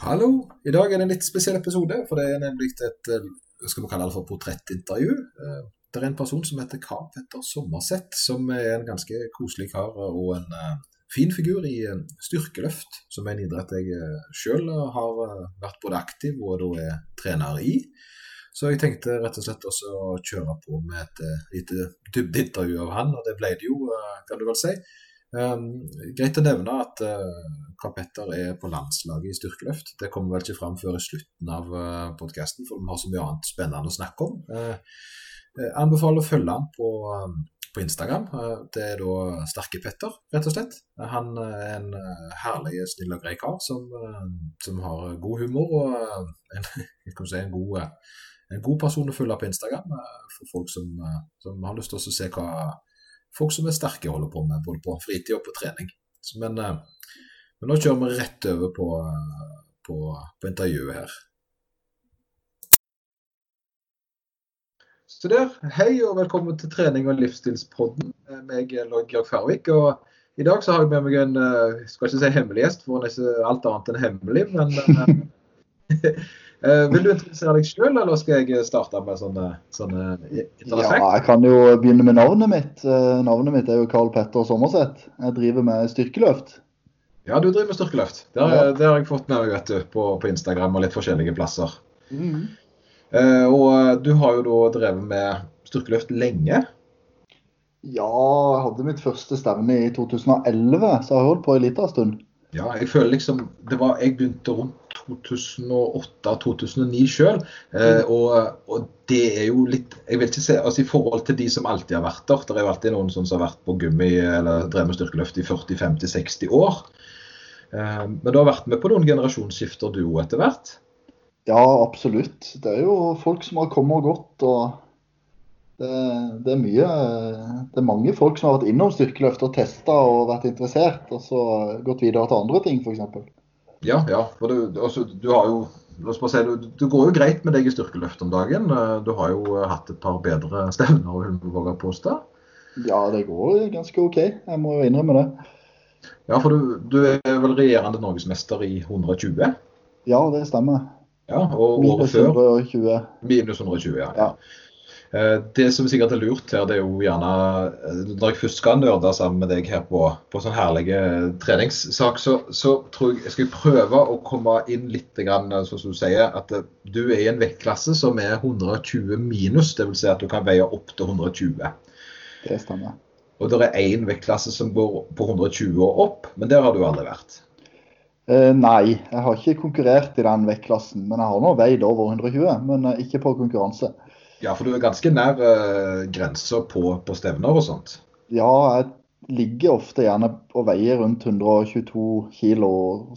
Hallo. I dag er det en litt spesiell episode, for det er nemlig et eh, skal vi kalle det for portrettintervju. Eh, det er en person som heter Karl Petter Sommerseth, som er en ganske koselig kar og en uh, fin figur i styrkeløft, som er en idrett jeg sjøl har vært både aktiv og da er trener i. Så jeg tenkte rett og slett også å kjøre på med et lite dybdeintervju av han, og det ble det jo, kan du vel si. Um, greit å nevne at uh, Karl Petter er på landslaget i styrkeløft. Det kommer vel ikke fram før i slutten av uh, eh, podkasten, for vi har så mye annet spennende å snakke om. Uh, jeg anbefaler å følge han på, på Instagram. Uh, det er da Sterke-Petter, rett og slett. Han er en herlig, snill og grei kar som, som har god humor og en, si, en, god, en, god, person å følge på Instagram for folk som, som har lyst til å se hva folk som er sterke holder på med, både på fritid og på trening. Men, eh, men nå kjører vi rett over på, eh, på, på intervjuet her. Så der, Hei og velkommen til trening og livsstilspodden. Meg er Georg Færvik. og I dag så har jeg med meg en jeg skal ikke si hemmelig gjest, for han er ikke alt annet enn hemmelig. Men vil du introdusere deg sjøl, eller skal jeg starte med sånne, sånne Ja, jeg kan jo begynne med navnet mitt. Uh, navnet mitt er jo Karl Petter Sommerseth. Jeg driver med styrkeløft. Ja, du driver med styrkeløft. Det har, ja. det har jeg fått med meg vet du, på, på, Instagram og litt forskjellige plasser. Mm. Uh, og du har jo da drevet med styrkeløft lenge? Ja, jeg hadde mitt første stevne i 2011, så jeg har holdt på en liten stund. Ja, jeg føler liksom det var, Jeg begynte rundt 2008-2009 sjøl. Eh, mm. og, og, det er jo litt jeg vil ikke se, altså I forhold til de som alltid har vært der Det er jo alltid noen som har vært på gummi eller drevet med styrkeløft i 40-50-60 år. Eh, men du har vært med på noen generasjonsskifter du òg etter hvert? Ja, absolutt. Det er jo folk som har kommet og gått. og det, det, er mye Det er mange folk som har vært innom styrkeløft og testa og vært interessert, og så gått videre til andre ting, f.eks. Ja, ja. For du, altså, du har jo La oss bare si, du, går jo greit med deg i styrkeløft om dagen. Du har jo hatt et par bedre stevner, vil jeg påstå? Ja, det går ganske OK. Jeg må jo innrømme det. Ja, for du, du er vel regjerende norgesmester i 120? Ja, det stemmer. Ja, og Minus 120. Minus 120, ja. ja. Eh, det som sikkert er lurt her, det er jo gjerne eh, Når jeg først skal nerde sammen med deg her på, på sånn herlige treningssak, så, så, tror jeg jeg skal prøve å komme inn litt, grann, eh, sånn som du sier, at du er i en vektklasse som er 120 minus. Dvs. Si at du kan veie opp til 120. Det stemmer. Og det er én vektklasse som går på 120 og opp, men der har du aldri vært. Uh, nei, jeg har ikke konkurrert i den vektklassen. Men jeg har nå veid over 120, men ikke på konkurranse. Ja, for du er ganske nær uh, grensa på, på, stevner og sånt? Ja, jeg ligger ofte gjerne og veier rundt 122 kilo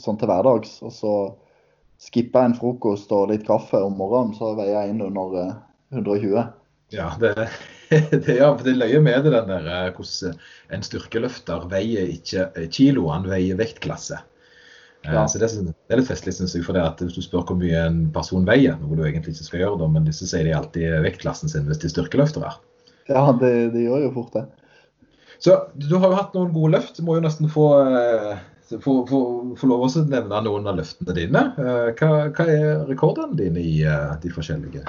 sånn til hverdags. Og så skipper jeg en frokost og litt kaffe om morgenen, så veier jeg inn under eh, 120. Ja, det, det, ja, det løyer med det den der eh, hvordan en styrkeløfter veier ikke kilo, han veier vektklasse. Ja. Eh, så det, er litt festlig, syns jeg. For det at hvis du spør hvor mye en person veier, noe du egentlig ikke skal gjøre, da, men disse sier de alltid vektklassen sin hvis de styrkeløftere. Ja, det, det, gjør jo fort det. Så du har jo hatt noen gode løft. Du må jo nesten få, eh, få, få, få lov å nevne noen av løftene dine. Eh, hva, hva er rekordene dine i de forskjellige?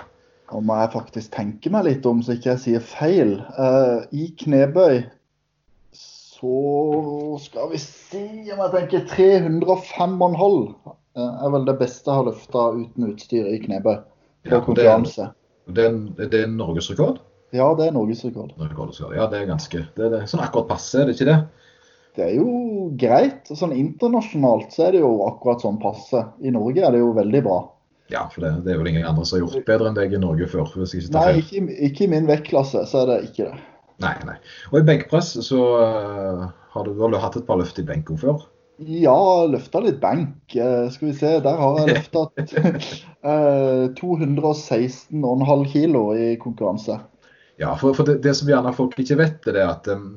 Nå må jeg faktisk tenke meg litt om, så ikke jeg sier feil. I knebøy så skal vi si om jeg tenker 305,5 er vel det beste jeg har løfta uten utstyr i knebøy på ja, konkurranse. Det er, det, det er norgesrekord? Ja, det er norgesrekord. Ja, det er ganske Det er sånn akkurat passe, er det ikke det? Det er jo greit. Sånn internasjonalt så er det jo akkurat sånn passe. I Norge er det jo veldig bra. Ja, for det, det er vel ingen andre som har gjort bedre enn deg i Norge før? hvis jeg ikke tar. Nei, ikke, ikke i min vektklasse så er det ikke det. Nei, nei. Og i benkpress så uh, har du vel hatt et par løft i benken før? Ja, løfta litt benk. Uh, skal vi se, der har jeg løfta uh, 216,5 kilo i konkurranse. Ja, for, for det, det, som gjerne folk ikke vet, er at um,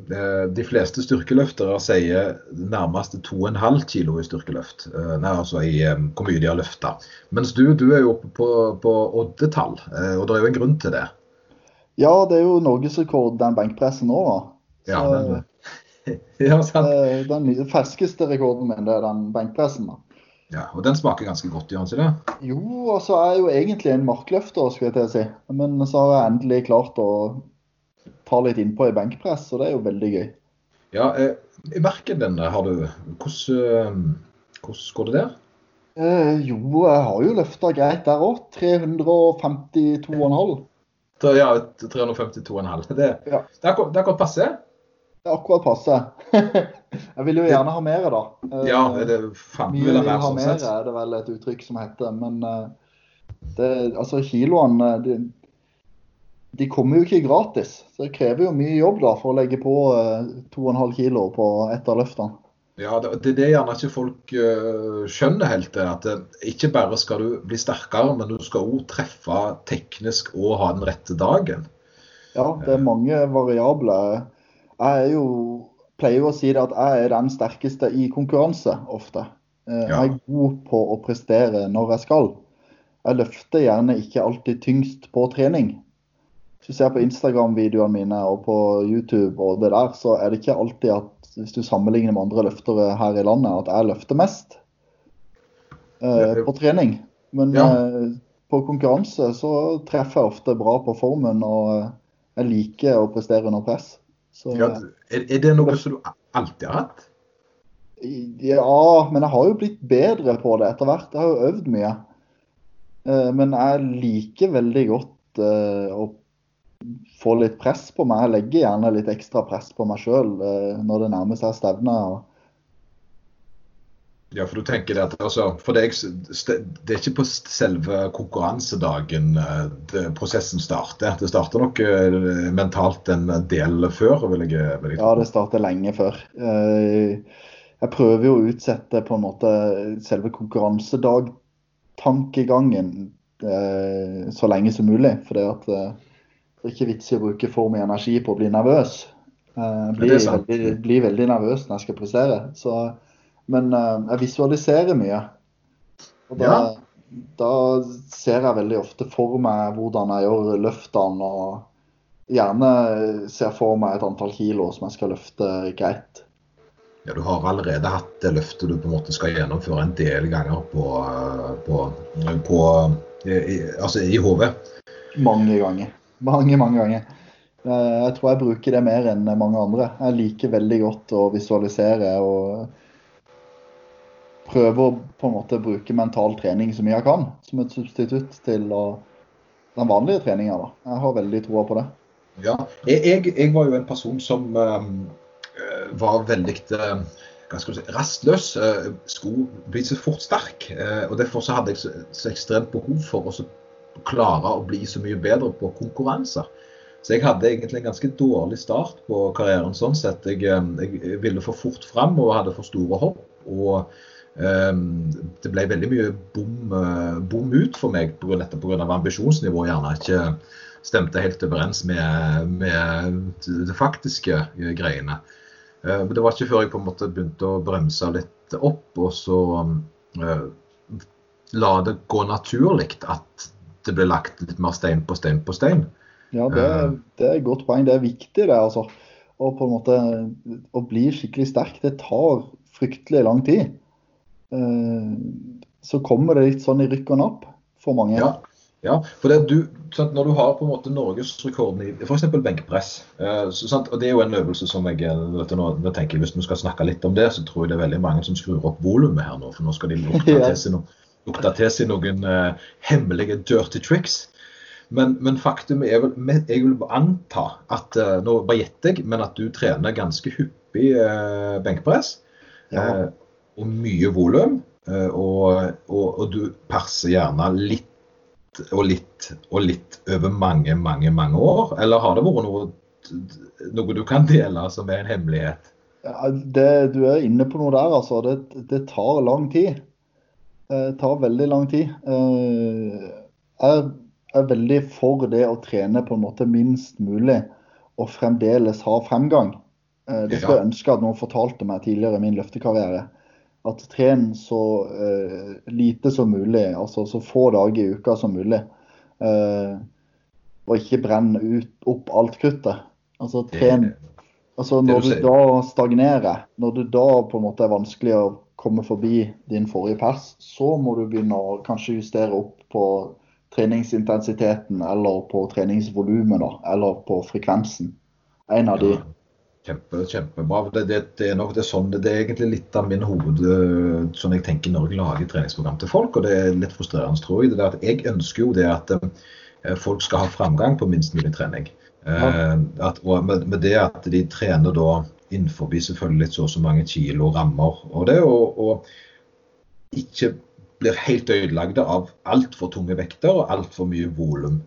de fleste styrkeløftere sier nærmest 2,5 kilo i styrkeløft. Uh, nei, altså i um, hvor mye de har løfta. Mens du, du er jo oppe på, på oddetall, og det er jo en grunn til det. Ja, det er jo norgesrekord den benkpressen nå, da. Ja, den, ja, sant. Den ferskeste rekorden min det er den benkpressen. da. Ja, Og den smaker ganske godt, gjør den ikke det? Jo, altså jeg er jo egentlig en markløfter, skulle jeg til å si. Men så har jeg endelig klart å ta litt innpå i benkpress, og det er jo veldig gøy. Ja, eh, I marken den har du Hvordan, eh, hvordan går det der? Eh, jo, jeg har jo løfta greit der òg. 352,5. Ja, 352,5. Det, Ja. det er akkurat- passe? Det er akkurat passe. jeg vil jo gjerne ha mer, da. Eh, Ja, det er faen Mye vil ha mer sånn mer, er det vel et uttrykk som heter. Men eh, det, altså, kiloene de, de kommer jo ikke gratis. Så det krever jo mye jobb da for å legge på eh, 2,5 kilo på ett av løftene. Ja, det, det er det gjerne ikke folk eh, skjønner helt. det, At det, ikke bare skal du bli sterkere, men du skal òg treffe teknisk og ha den rette dagen. Ja, det er mange variabler. Jeg jo, pleier jo å si det at jeg er den sterkeste i konkurranse ofte. Eh, Jeg er god på å prestere når jeg skal. Jeg løfter gjerne ikke alltid tyngst på trening. Hvis du ser på Instagram-videoene mine og på YouTube og det der, så er det ikke alltid at hvis du sammenligner med andre løftere her i landet, at jeg løfter mest eh, på trening. Men Ja. eh, på konkurranse så treffer jeg ofte bra på formen, og eh, jeg liker å prestere under press. Så Ja, er, er det noe som du alltid har hatt? ja, men jeg har jo blitt bedre på det etter hvert. Jeg har jo øvd mye. Eh, Men jeg liker veldig godt eh, å få litt press på meg. Jeg legger gjerne litt ekstra press på meg sjøl når det nærmer seg stevne. Ja, for du tenker det at altså, for deg, Det er ikke på selve konkurransedagen eh, det, prosessen starter. Det starter nok eh, mentalt en del før, vil jeg, vil jeg Ja, det starter lenge før. Eh, Jeg prøver jo å utsette på en måte selve konkurransedagtankegangen eh, så lenge som mulig. For det at eh, det er ikke vits i å bruke for mye energi på å bli nervøs. Eh, Jeg blir, veldig, blir veldig nervøs når jeg skal prestere. Så, men eh, jeg visualiserer mye. Og da, da ser jeg veldig ofte for meg hvordan jeg gjør løftene. og gjerne ser for meg et antall kilo som jeg skal løfte greit. Ja, Du har allerede hatt det løftet du på en måte skal gjennomføre en del ganger på, eh, på, på i, i- altså i hodet. Mange ganger. Mange, mange ganger. Eh, Jeg tror jeg bruker det mer enn mange andre. Jeg liker veldig godt å visualisere og prøve å på en måte bruke mental trening så mye jeg kan, som et substitutt til å, den vanlige treninga. Jeg har veldig troa på det. Ja, jeg, jeg, var jo en person som um, var veldig du si, rastløs. eh, skulle bli så fort sterk. og Derfor så hadde jeg så, så ekstremt behov for å klare å bli så mye bedre på konkurranser. Så jeg hadde egentlig en ganske dårlig start på karrieren sånn sett. Jeg, eh, jeg ville for fort fram og hadde for store hopp. og um, det ble veldig mye bom, eh, bom ut for meg pga. ambisjonsnivået gjerne ikke stemte helt overens med, med det faktiske eh, greiene. Men Det var ikke før jeg på en måte begynte å bremse litt opp, og så uh, la det gå naturlig at det ble lagt litt mer stein på stein på stein. Ja, det, det er et godt poeng. Det er viktig, det. altså. Og på en måte Å bli skikkelig sterk, det tar fryktelig lang tid. Eh, Så kommer det litt sånn i rykk og napp for mange. Ja, ja for det du, sant, Når du har på en måte norgesrekorden i f.eks. benkpress eh, så, sant, og Det er jo en øvelse som jeg eh, vet du, nå, nå tenker jeg, Hvis vi skal snakke litt om det, så tror jeg det er veldig mange som skrur opp volumet her nå. For nå skal de lukte til seg, no, lukte til seg noen eh, hemmelige dirty tricks. Men, men faktum er vel Jeg vil anta at eh, Nå bare gjetter jeg, men at du trener ganske hyppig eh, benkpress. Ja. Eh, og mye volum. eh, og, og, og du perser gjerne litt og litt og litt over mange, mange, mange år? Eller har det vært noe, noe du kan dele som er en hemmelighet? Ja, det, du er inne på noe der, altså. Det, det tar lang tid. Det tar veldig lang tid. Eh, Jeg er veldig for det å trene på en måte minst mulig og fremdeles ha fremgang. Eh, Det skulle jeg ønske at noen fortalte meg tidligere i min løftekarriere. At tren så eh, lite som mulig, altså så få dager i uka som mulig. Eh, og ikke brenne ut, opp alt kruttet. Altså tren Altså Når du du da stagnerer, når det da på en måte er vanskelig å kommer forbi din forrige pers, så må du begynne å kanskje justere opp på treningsintensiteten eller på treningsvolumet, eller på frekvensen. En av de. Ja. Kjempe, kjempebra. Det, det, det, er nok det, sånn, det er egentlig litt av min hoved sånn jeg tenker når jeg lager treningsprogram til folk. Og det er litt frustrerende, tror jeg. Det er at jeg ønsker jo det at eh, folk skal ha framgang på minst mulig trening. Ja. Eh, at, og med, med, det at de trener da innenfor selvfølgelig så og så mange kilo rammer. Og det å, og ikke blir helt ødelagte av altfor tunge vekter og altfor mye volum.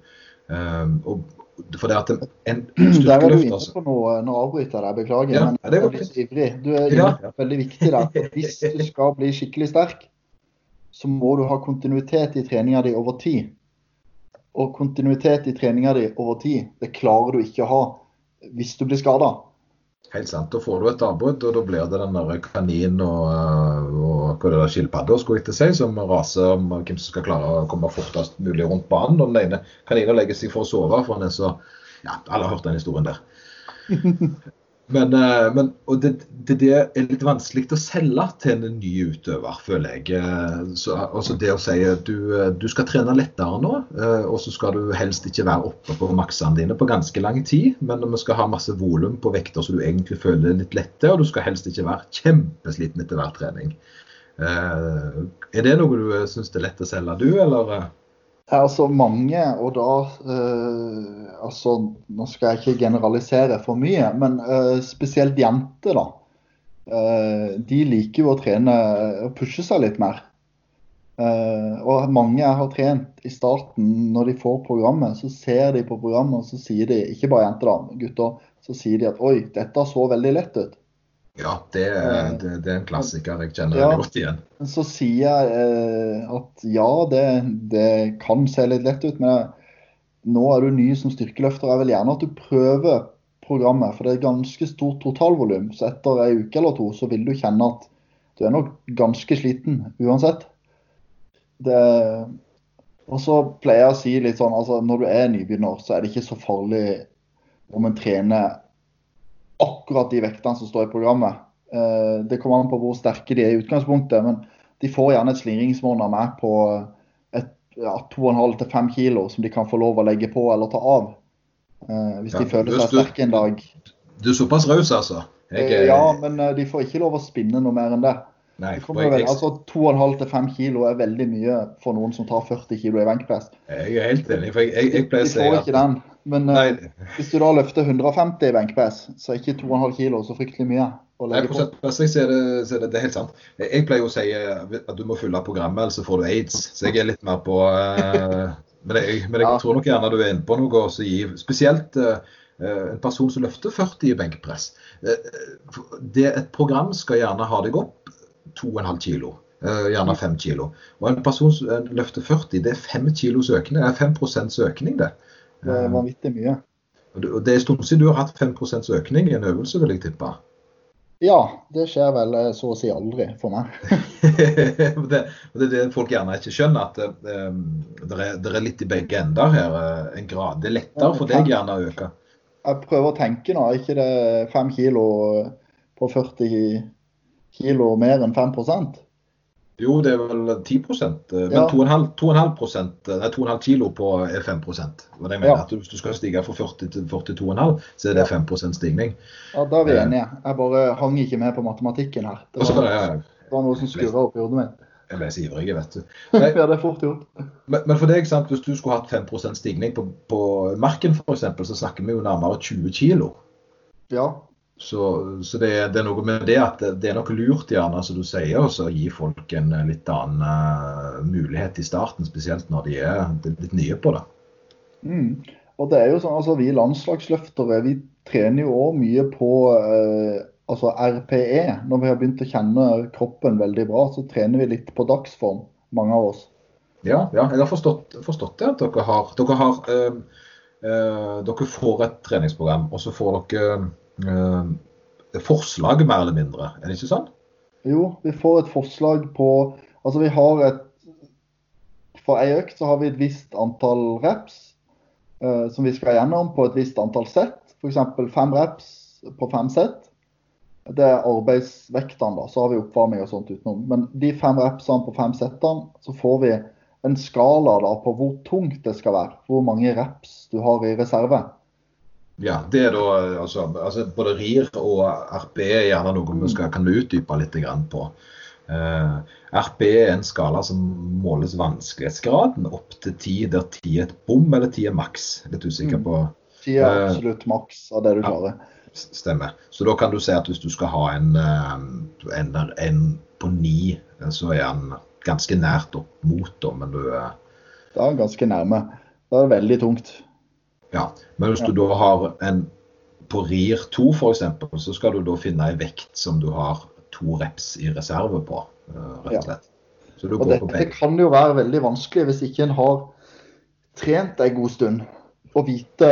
Um, for det at en, en Der var du inne altså. på noe, nå avbryter jeg beklager. Ja, men det er litt ivrig. Du er ja. veldig viktig der. Hvis du skal bli skikkelig sterk, så må du ha kontinuitet i treninga di over tid. Og kontinuitet i treninga di over tid, det klarer du ikke å ha hvis du blir skada. Helt sant. Da får du et avbrudd, og da blir det den der kanin og, og det der skilpadda skulle som raser om hvem som skal klare å komme fortest mulig rundt banen. Og den ene kaninen legger seg for å sove, for han er så Ja, alle har hørt den historien der. Men, eh, men og det, det, det, er litt vanskelig å selge til en ny utøver, føler jeg. Eh, så, altså det å si du, du, skal trene lettere nå, eh, og så skal du helst ikke være oppe på maksene dine på ganske lang tid. Men vi skal ha masse volum på vekter så du egentlig føler litt lette, og du skal helst ikke være kjempesliten etter hver trening. Er det noe du syns er lett å selge, du, eller? Altså mange, og da uh, altså, Nå skal jeg ikke generalisere for mye, men uh, spesielt jenter, da. Uh, de liker jo å trene og pushe seg litt mer. og mange jeg har trent i starten, når de får programmet, så ser de på programmet og så sier de, ikke bare jenter, da, gutter, så sier de at oi, dette så veldig lett ut. Ja, det, det, det, er en klassiker. Jeg kjenner ja, godt igjen. Så sier jeg eh, at ja, det, det, kan se litt lett ut. Men nå er du ny som styrkeløfter. Jeg vil gjerne at du prøver programmet. For det er ganske stort totalvolum. Så etter ei uke eller to så vil du kjenne at du er nok ganske sliten uansett. Det, og så pleier jeg å si litt sånn altså når du er nybegynner, så er det ikke så farlig om en trener akkurat de vektene som står i programmet. Eh, det kommer an på hvor sterke de er i utgangspunktet, men de får gjerne et slingringsmonn av meg på et, ja, 2,5-5 kilo som de kan få lov å legge på eller ta av. Eh, hvis ja, de føler seg sterke en dag. Du er såpass raus, altså? Jeg, eh, ja, men de får ikke lov å spinne noe mer enn det. Nei, altså 2,5-5 kilo er veldig mye for noen som tar 40 kilo i benkpress. Jeg er helt enig. for jeg, jeg, jeg pleier å si at... Men uh, hvis du da løfter 150 i benkpress, så er ikke 2,5 kilo så fryktelig mye. å legge Nei, på. Så er det, så er det, det er helt sant. Jeg pleier å si eh, at du må fylle programmet, ellers får du aids. Så jeg er litt mer på uh, Men jeg, men jeg ja. tror nok gjerne du er inne på noe som gir Spesielt uh, en person som løfter 40 i benkpress. Det, et program skal gjerne ha deg opp 2,5 kilo. Uh, gjerne 5 kilo. Og en person som løfter 40, det er 5 kilos økning. Det er 5% økning, det. Det er vanvittig mye. Og det er stort siden du har hatt 5% økning i en øvelse, vil jeg tippe? Ja, det skjer vel eh, så å si aldri for meg. det, det, er det folk gjerne ikke skjønner, at det, er, det, er, litt i begge ender her. En grad. Det er lettere for deg gjerne å øke. Jeg prøver å tenke nå, ikke det 5 kilo på 40 kilo mer enn 5 Jo, det er vel 10 eh, Men ja. 2,5% kilo på er 5% og det mener ja. at Hvis du skal stige fra 40 til 42,5, så er det 5% stigning. Ja, Da er vi eh. enige. Jeg bare hang ikke med på matematikken her. Det var, det var noe som skurra opp i hodet mitt. Jeg ble så ivrig, vet du. Nei, ja, det er fort gjort. Men, men, for deg, sant, hvis du skulle hatt 5% stigning på, på marken f.eks., så snakker vi jo nærmere 20 kilo. Ja, så, så det, det, er noe med det at det, det er noe lurt gjerne, som du sier, å gi folk en litt annen uh, mulighet i starten. Spesielt når de er litt nye på det. Mm. Og det er jo sånn, altså Vi landslagsløftere vi trener jo òg mye på uh, altså RPE. Når vi har begynt å kjenne kroppen veldig bra, så trener vi litt på dagsform, mange av oss. Ja, ja jeg har forstått, forstått det. at dere har, dere, har uh, dere får et treningsprogram, og så får dere eh, forslag, mer eller mindre. Er det ikke sånn? Jo, vi får et forslag på Altså vi har et For ei økt så har vi et visst antall reps eh, som vi skal gjennom på et visst antall sett. F.eks. fem reps på fem sett. Det er arbeidsvektene, da. Så har vi oppvarming og sånt utenom. Men de fem repsene på fem settene, så får vi en skala da på hvor tungt det skal være. Hvor mange reps du har i reserve. Ja, det er da altså, altså Både RIR og RP er gjerne noe vi skal, kan utdype litt på. Uh, eh, RP er en skala som måles vanskelighetsgraden opp til 10, der 10 er et bom eller 10 er maks. Litt usikker mm. på. 10 er uh, absolutt maks av det du klarer. Ja, stemmer. Så da kan du si at hvis du skal ha en, uh, en, en på 9, så er den ganske nært opp mot, da, men du Da er han ganske nærme. Da er det veldig tungt. Ja, men hvis du da har en på RIR 2 f.eks., så skal du da finne en vekt som du har to reps i reserve på, eh, rett og slett. Så og dette det kan jo være veldig vanskelig hvis ikke en har trent en god stund og vite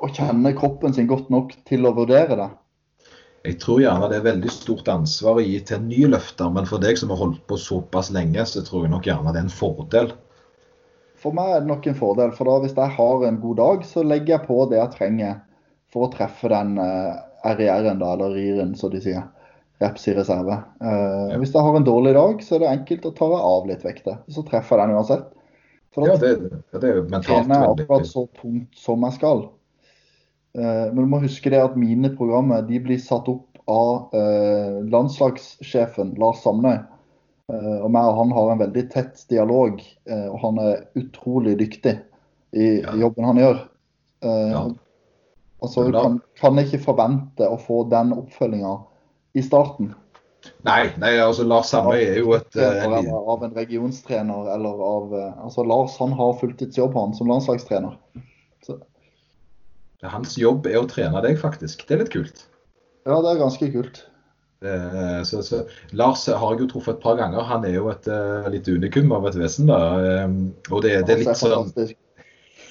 og kjenne kroppen sin godt nok til å vurdere det. Jeg tror gjerne det er veldig stort ansvar å gi til en ny løfter, men for deg som har holdt på såpass lenge, så tror jeg nok gjerne det er en fordel for meg er det nok en fordel. For da hvis jeg har en god dag, så legger jeg på det jeg trenger for å treffe den uh, RIR-en, da, eller RIR-en, som de sier. Reps i reserve. Uh, ja. Hvis jeg har en dårlig dag, så er det enkelt å ta av litt vekter. Så treffer jeg den uansett. For da ja, det, det er jo mentalt jeg akkurat så tungt som jeg skal. Uh, men du må huske det at mine programmer de blir satt opp av landslagssjefen Lars Samnøy. Eh, og meg og han har en veldig tett dialog, eh, og han er utrolig dyktig i ja. jobben han gjør. Eh, ja. Altså, Du kan, kan, ikke forvente å få den oppfølginga i starten. Nei, nei altså Lars Sandøy er jo et eller Av en regionstrener eller av altså Lars han har fulltidsjobb han som landslagstrener. Så. Hans jobb er å trene deg, faktisk. Det er litt kult. Ja, det er ganske kult. Eh, så, så, Lars har jeg jo truffet et par ganger. Han er jo et uh, litt unikum av et vesen. da, um, og det, det, er litt sånn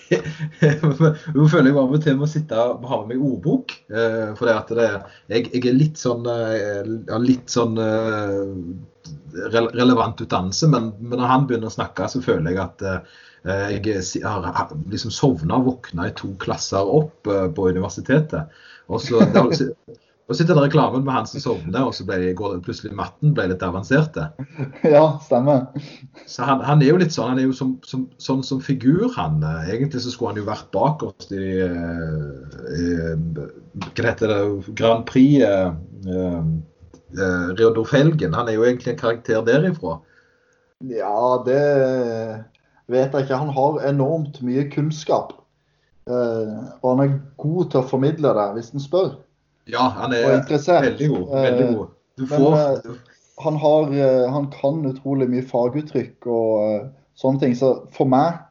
Nå føler jeg og til må sitte og ha med meg ordbok. For det at det, jeg, jeg er litt sånn, uh, litt sånn relevant utdannelse, men, men, når han begynner å snakke, så føler jeg at jeg har liksom sovna og våkna i to klasser opp på universitetet. Og så, det, og så sitter det reklamen med han som sovner, og så ble, går plutselig matten ble litt avanserte. Ja, stemmer. Så han, han, er jo litt sånn han er jo som, som, sånn som figur, han. Egentlig så skulle han jo vært bakerst i, i, Hva heter det Grand Prix eh, eh, Reodor Felgen. Han er jo egentlig en karakter derifra. Ja, det vet jeg ikke. Han har enormt mye kunnskap. Eh, og han er god til å formidle det hvis han spør. Ja, han er veldig god. Veldig god. Du får Men, eh, han, har, eh, han kan utrolig mye faguttrykk og uh, sånne ting. Så for meg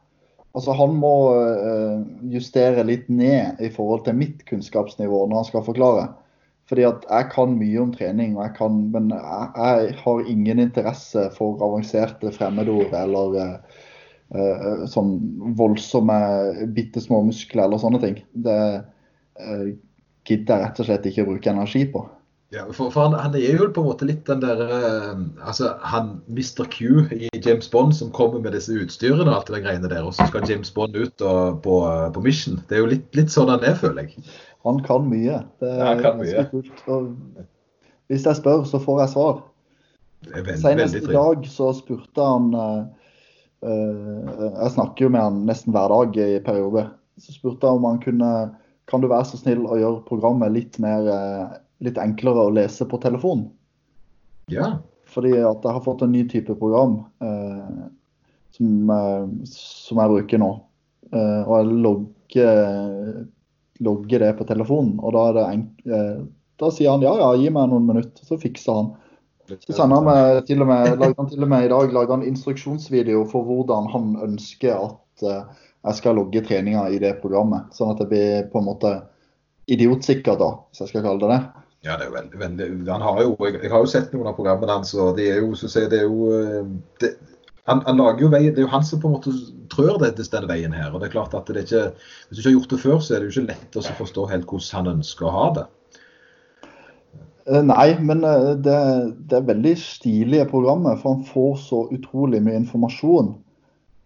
Altså, han må uh, justere litt ned i forhold til mitt kunnskapsnivå når han skal forklare. Fordi at jeg kan mye om trening, jeg kan, men jeg, jeg, har ingen interesse for avanserte fremmedord eller uh, sånn voldsomme bitte små muskler eller sånne ting. Det, gidder rett og slett ikke å bruke energi på. Ja, for, for han, han, er jo på en måte litt den der uh, altså han Mr. Q i James Bond som kommer med disse utstyrene og alt det greiene der, og så skal James Bond ut og, på, på, mission. Det er jo litt, litt sånn han er, føler jeg. Han kan mye. Det er ja, han kan mye. kult. Og hvis jeg spør, så får jeg svar. Veld, Senest i dag så spurte han uh, uh, Jeg snakker jo med han nesten hver dag i periode. Så spurte han om han kunne kan du være så snill å gjøre programmet litt, mer, eh, litt enklere å lese på telefon? Ja. Fordi at jeg har fått en ny type program eh, som, eh, som, jeg bruker nå. Eh, og jeg logger, logger, det på telefonen. Og da, er det eh, da sier han ja, ja, gi meg noen minutter, så fikser han. Så sender han til og med, han til og med i dag lager han instruksjonsvideo for hvordan han ønsker at uh, jeg skal logge treninga i det programmet. Sånn at det blir på en måte idiotsikkert, da, hvis jeg skal kalle det det. Ja, det er veldig, veldig han har jo, jeg, jeg, har jo sett noen av programmene hans, og det er jo, så det er jo eh, det, han, han, lager jo vei, Det er jo han som på en måte trør det, denne veien her. og det er klart at det er ikke, Hvis du ikke har gjort det før, så er det jo ikke lett å forstå helt hvordan han ønsker å ha det. Eh, nei, men eh, det, det er veldig stilige programmet, for han får så utrolig mye informasjon.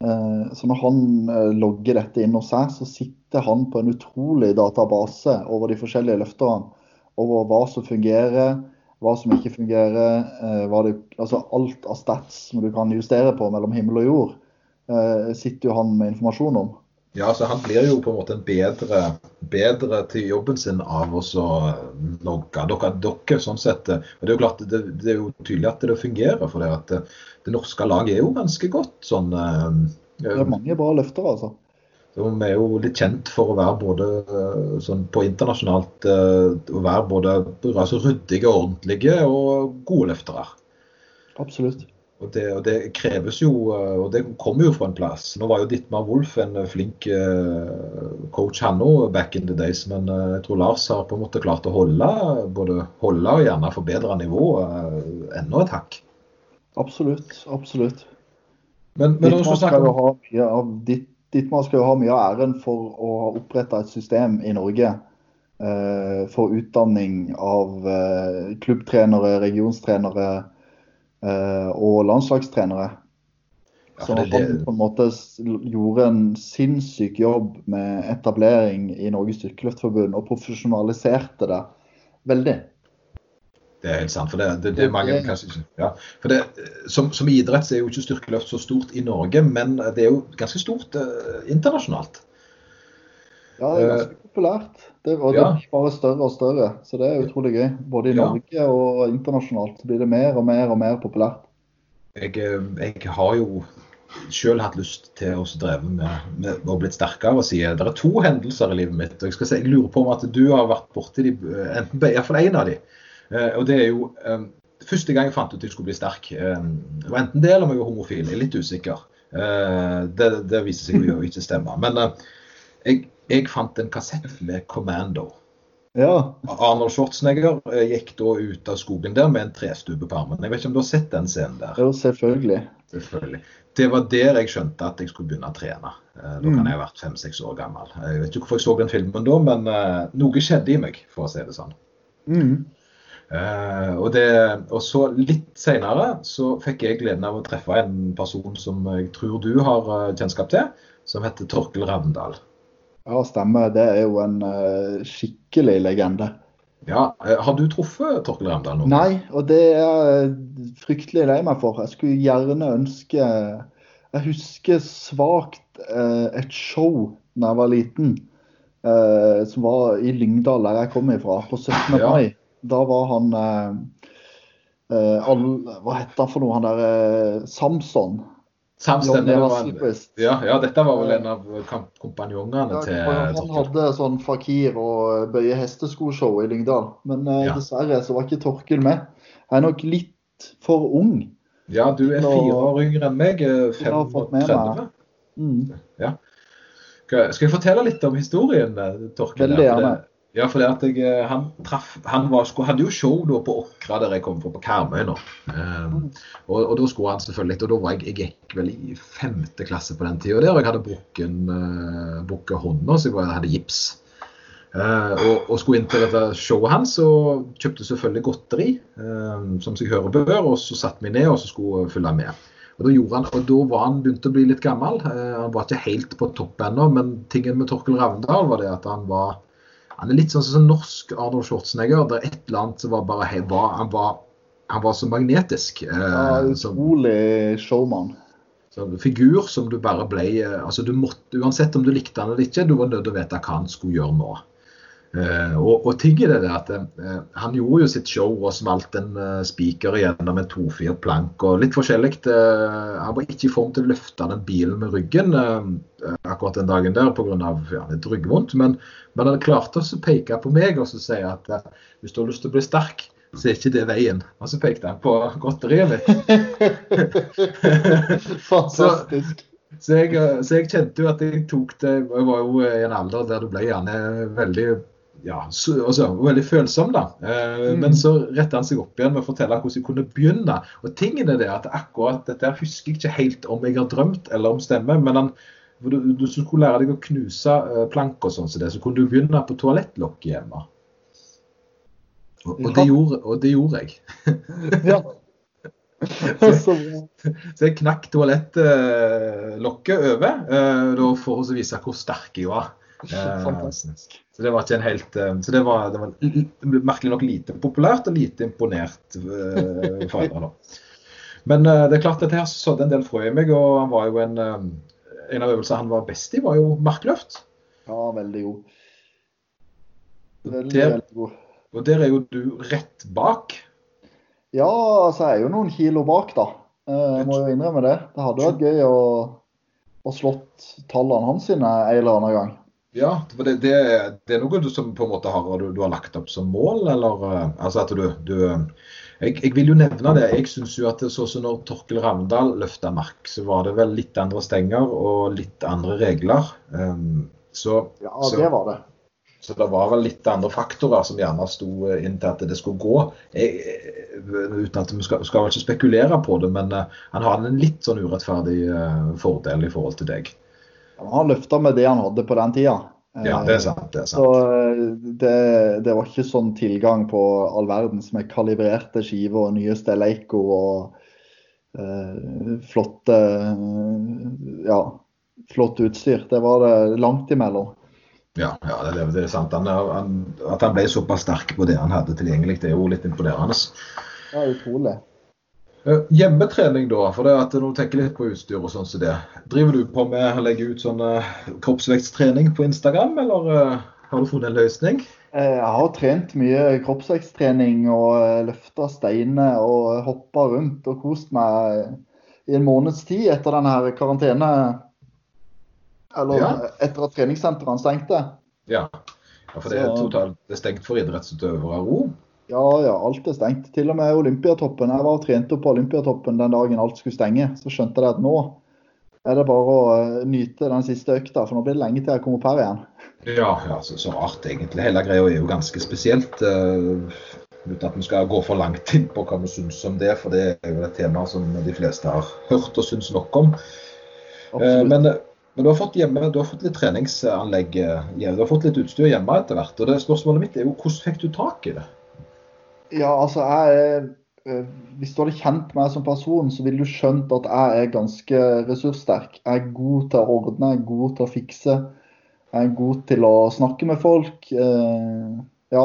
Eh, så når han eh, logger dette inn hos seg, så sitter han på en utrolig database over de forskjellige løfterne over hva som fungerer, hva som ikke fungerer. eh, det, altså alt av stats som du kan justere på mellom himmel og jord, sitter jo han med informasjon om. Ja, så Han blir jo på en måte en bedre, bedre til jobben sin av å så logge dere, dere sånn sett. Og Det er jo klart, det, det er jo tydelig at det fungerer. for det at det, det norske laget er jo ganske godt. sånn... eh, Det er mange bra løfter, altså. Så Vi er jo litt kjent for å være både eh, sånn på internasjonalt eh, å være både altså ryddige, ordentlige og gode løftere. Absolutt. Og det, og det kreves jo, eh, og det kommer jo fra en plass. Nå var jo Dittmar Wolf en flink eh, coach han òg back in the days, men eh, jeg tror Lars har på en måte klart å holde både holde og gjerne forbedre nivået enda et hakk. Absolutt. Absolutt. Men, men når Dittmar skal jo ha mye av ditt Dittmar skal jo ha mye av æren for å ha oppretta et system i Norge eh, for utdanning av eh, klubbtrenere, regionstrenere eh, og landslagstrenere. ja, Så han det, på en måte gjorde en sinnssyk jobb med etablering i Norges styrkeløftforbund og profesjonaliserte det veldig. Det er helt sant. for det, det, det er mange kanskje ikke ja. for det, som, som idrett så er jo ikke styrkeløft så stort i Norge, men det er jo ganske stort eh, internasjonalt. Ja, det er ganske populært. Det, og det Eh, blir bare større og større. Så det er utrolig gøy. Både i Ja. Norge og internasjonalt blir det mer og mer og mer populært. Jeg, eh, jeg har jo selv hatt lyst til å dreve med, med å blitt sterkere siden det er to hendelser i livet mitt. og Jeg skal si, jeg lurer på om at du har vært borti de, eh, enten i hvert fall én av de. Eh, og det er jo Første gang jeg fant ut at jeg skulle bli sterk, det var enten det eller om jeg var homofil. Jeg er litt usikker. Det, det viser seg jo ikke stemme. Men jeg, jeg fant en kassett med Commando. Ja, Arnold Schwarzenegger eh, gikk da ut av skogen der med en trestube på armen. Jeg vet ikke om du har sett den scenen der? jo, selvfølgelig. Selvfølgelig. Det var der jeg skjønte at jeg skulle begynne å trene. Eh, Da Mm. kan jeg ha vært fem-seks år gammel. Jeg vet ikke hvorfor jeg så den filmen da, men eh, noe skjedde i meg, for å si det sånn. Mm. Uh, og, det, og så litt senere så fikk jeg gleden av å treffe en person som jeg tror du har eh, kjennskap til, som heter Torkel Ravndal. Ja, stemmer. Det er jo en uh, skikkelig legende. Ja, eh, Har du truffet Torkel Ravndal nå? Nei, og det er jeg fryktelig lei meg for. Jeg skulle gjerne ønske Jeg husker svakt uh, et show da jeg var liten, uh, som var i Lyngdal, der jeg kom ifra, på 17. Ja. mai. Da var han all, Hva het han for noe? Han der Samson. Samstemmig. Det var en- Ja, ja, dette var vel en av kompanjongene Ja, til han hadde sånn fakir og bøye hesteskoshow i Lyngdal. Men eh, Ja. dessverre så var ikke Torkel med. Jeg er nok litt for ung. Ja, du er fire år yngre enn meg. eh, Jeg har fått med 35. Mm. Skal skal jeg fortelle litt om historien, eh, Torkel? Veldig Ja, gjerne. Ja, for det at jeg, eh, han traff Han var, skulle, hadde jo show da på Åkra, der jeg kom fra, på Karmøy nå. Um, og, og da skulle han selvfølgelig Og da var jeg, jeg gikk vel i femte klasse på den tida der, og jeg hadde brukken, uh, brukket hånda, så jeg bare hadde gips. Uh, og, og skulle inn til dette showet hans og kjøpte selvfølgelig godteri, um, som seg hører bør, og så satte vi ned og så skulle følge med. Og da, han, og da var han begynt å bli litt gammel. Uh, han var ikke helt på topp ennå, men tingen med Torkel Ravndal var det at han var han er litt sånn som norsk Arnold Schwarzenegger. Det er et eller annet som var bare hei, var, han, var, han var så magnetisk. Eh, Ja, utrolig showman. som figur som du bare ble eh, altså du måtte, Uansett om du likte han eller ikke, du var nødt til å vite hva han skulle gjøre nå. Eh, og, og ting er det at eh, Han gjorde jo sitt show og smalt en uh, spiker gjennom en tofirt plank og litt forskjellig. Eh, han var ikke i form til å løfte den bilen med ryggen eh, akkurat den dagen der pga. Ja, litt ryggvondt. Men, men han klarte å peke på meg og så si at eh, hvis du har lyst til å bli sterk, så er ikke det veien. Og så pekte han på godteriet mitt. Fantastisk. Så jeg, eh, så jeg kjente jo at jeg tok det Jeg var jo i en alder der du ble gjerne veldig ja, så, altså, veldig følsom, da. Eh, Mm. Men så retter han seg opp igjen med å fortelle hvordan jeg kunne begynne. Og tingen er det at akkurat dette husker jeg ikke helt om jeg har drømt eller om stemmer. Men han, for du, du skulle lære deg å knuse planker plank og sånn, så, det, så kunne du begynne på toalettlokket hjemme. Og, og, det gjorde, og det gjorde jeg. Ja. Så. Så jeg knakk toalettlokket over eh, da for å vise hvor sterk jeg var. Eh, Fantastisk. Så det var ikke en helt eh, Så det var, det var merkelig nok lite populært og lite imponert uh, foreldre, da. Men uh, det er klart dette her sådde en del frø i meg, og han var jo en eh, En av øvelsene han var best i, var jo markløft. Ja, veldig god. Veldig, der, veldig god. Og der er jo du rett bak. Ja, altså jeg er jo noen kilo bak, da. Eh, Jeg må jo innrømme det. Det hadde vært gøy å, å slått tallene hans sine en eller annen gang. Ja, for det, det, det er noe du som på en måte har, du, du har lagt opp som mål, eller eh, altså at du, du jeg, jeg vil jo nevne det. Jeg syns jo at sånn som når Torkel Ravndal løfta mark, så var det vel litt andre stenger og litt andre regler. Um, så, Ja, Så- det var det. så det var vel litt andre faktorer som gjerne sto eh, inn til at det skulle gå. Jeg, eh, uten at vi skal, skal vel ikke spekulere på det, men han har en litt sånn urettferdig fordel i forhold til deg. Ja, Han løfta med det han hadde på den tida. Ja, det er sant. det er sant. Så det, det var ikke sånn tilgang på all verdens med kalibrerte skiver og nyeste Leico og eh, flotte eh, ja, flott utstyr. Det var det langt imellom. Ja, ja det, det er sant. Han, han, at han ble såpass sterk på det han hadde tilgjengelig, det er jo litt imponerende. Er utrolig. Eh, Hjemmetrening, da, for det at du tenker litt på utstyr og sånn som det. Driver du på med å legge ut sånn eh, kroppsvektstrening på Instagram, eller eh, har du funnet en løsning? Jeg har trent mye kroppsveksttrening og løfta steiner og hoppa rundt og kost meg i en måneds tid etter denne karantene. Eller Ja. etter at treningssentrene stengte. Ja. ja for det er totalt det er stengt for idrettsutøvere òg. Ja, ja, alt er stengt. Til og med Olympiatoppen. Jeg var og trente opp på Olympiatoppen den dagen alt skulle stenge. Så skjønte jeg at nå er det bare å eh, nyte den siste økta, for nå blir det lenge til jeg kommer opp her igjen. Ja, ja så, rart egentlig. Hele greia er jo ganske spesielt. Uh, uten at vi skal gå for langt inn på hva vi syns om det, for det er jo et tema som de fleste har hørt og syns nok om. Uh, Men, men du har fått hjemme, du har fått litt treningsanlegg du har fått litt utstyr hjemme etter hvert. og det Spørsmålet mitt er jo hvordan fikk du tak i det? Ja, altså jeg eh, Hvis du hadde kjent meg som person, så ville du skjønt at jeg er ganske ressurssterk. Jeg er god til å ordne, jeg er god til å fikse. Jeg er god til å snakke med folk. eh, Ja,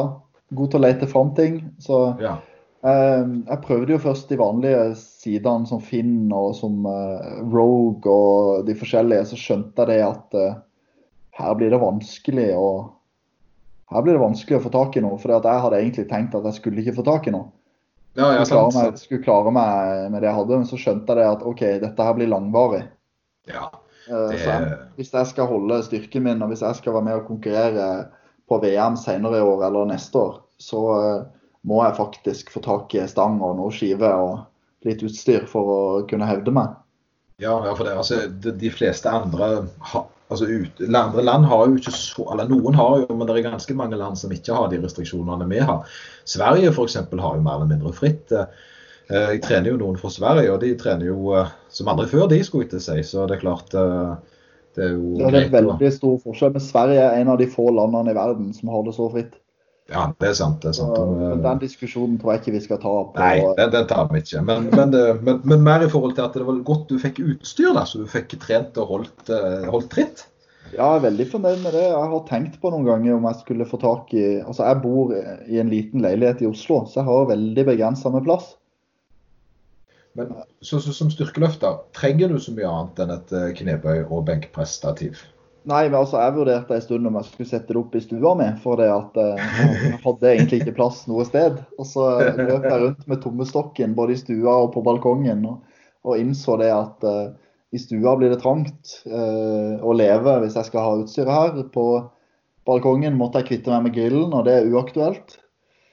god til å lete fram ting. Så Ja, jeg, Jeg prøvde jo først de vanlige sidene som Finn og som eh, Rogue og de forskjellige. Så skjønte jeg det at eh, her blir det vanskelig å her blir det vanskelig å få tak i noe. For jeg hadde egentlig tenkt at jeg skulle ikke få tak i noe. ja, ja Skulle klare meg, skulle klare meg med det jeg hadde. Men så skjønte jeg det at OK, dette her blir langvarig. Ja, Eh, det, Så jeg, hvis jeg skal holde styrken min, og hvis jeg skal være med og konkurrere på VM senere i år eller neste år, så eh, må jeg faktisk få tak i stang og noe skive og litt utstyr for å kunne hevde meg. ja, ja, for det, altså, de, fleste andre altså ut, andre land har jo ikke så Eller noen har jo, men det er ganske mange land som ikke har de restriksjonene vi har. Sverige f.eks. har jo mer eller mindre fritt. Eh, Jeg trener jo noen fra Sverige, og de trener jo eh, som aldri før, de, skulle ikke til si. Så det er klart eh, Det er jo Det er en veldig stor forskjell. Men Sverige er en av de få landene i verden som har det så fritt. Ja, det er sant. det er sant. Så, eh, den diskusjonen tror jeg ikke vi skal ta opp. Nei, den, den tar vi ikke. Men, men, men, men mer i forhold til at det var godt du fikk utstyr, da, så du fikk trent og holdt, eh, holdt tritt. Ja, jeg er veldig fornøyd med det. Jeg har tenkt på noen ganger om jeg skulle få tak i Altså, jeg bor i en liten leilighet i Oslo, så jeg har veldig begrensa med plass. Men så, så, som styrkeløfter, trenger du så mye annet enn et eh, knebøy og benkpresstativ? Nei, men altså, jeg vurderte en stund om jeg skulle sette det opp i stua mi, for det at eh, jeg hadde egentlig ikke plass noe sted. Og så løp jeg rundt med tommestokken både i stua og på balkongen, og, og innså det at uh, i stua blir det trangt uh, å leve hvis jeg skal ha utstyret her. På balkongen måtte jeg kvitte meg med grillen, og det er uaktuelt.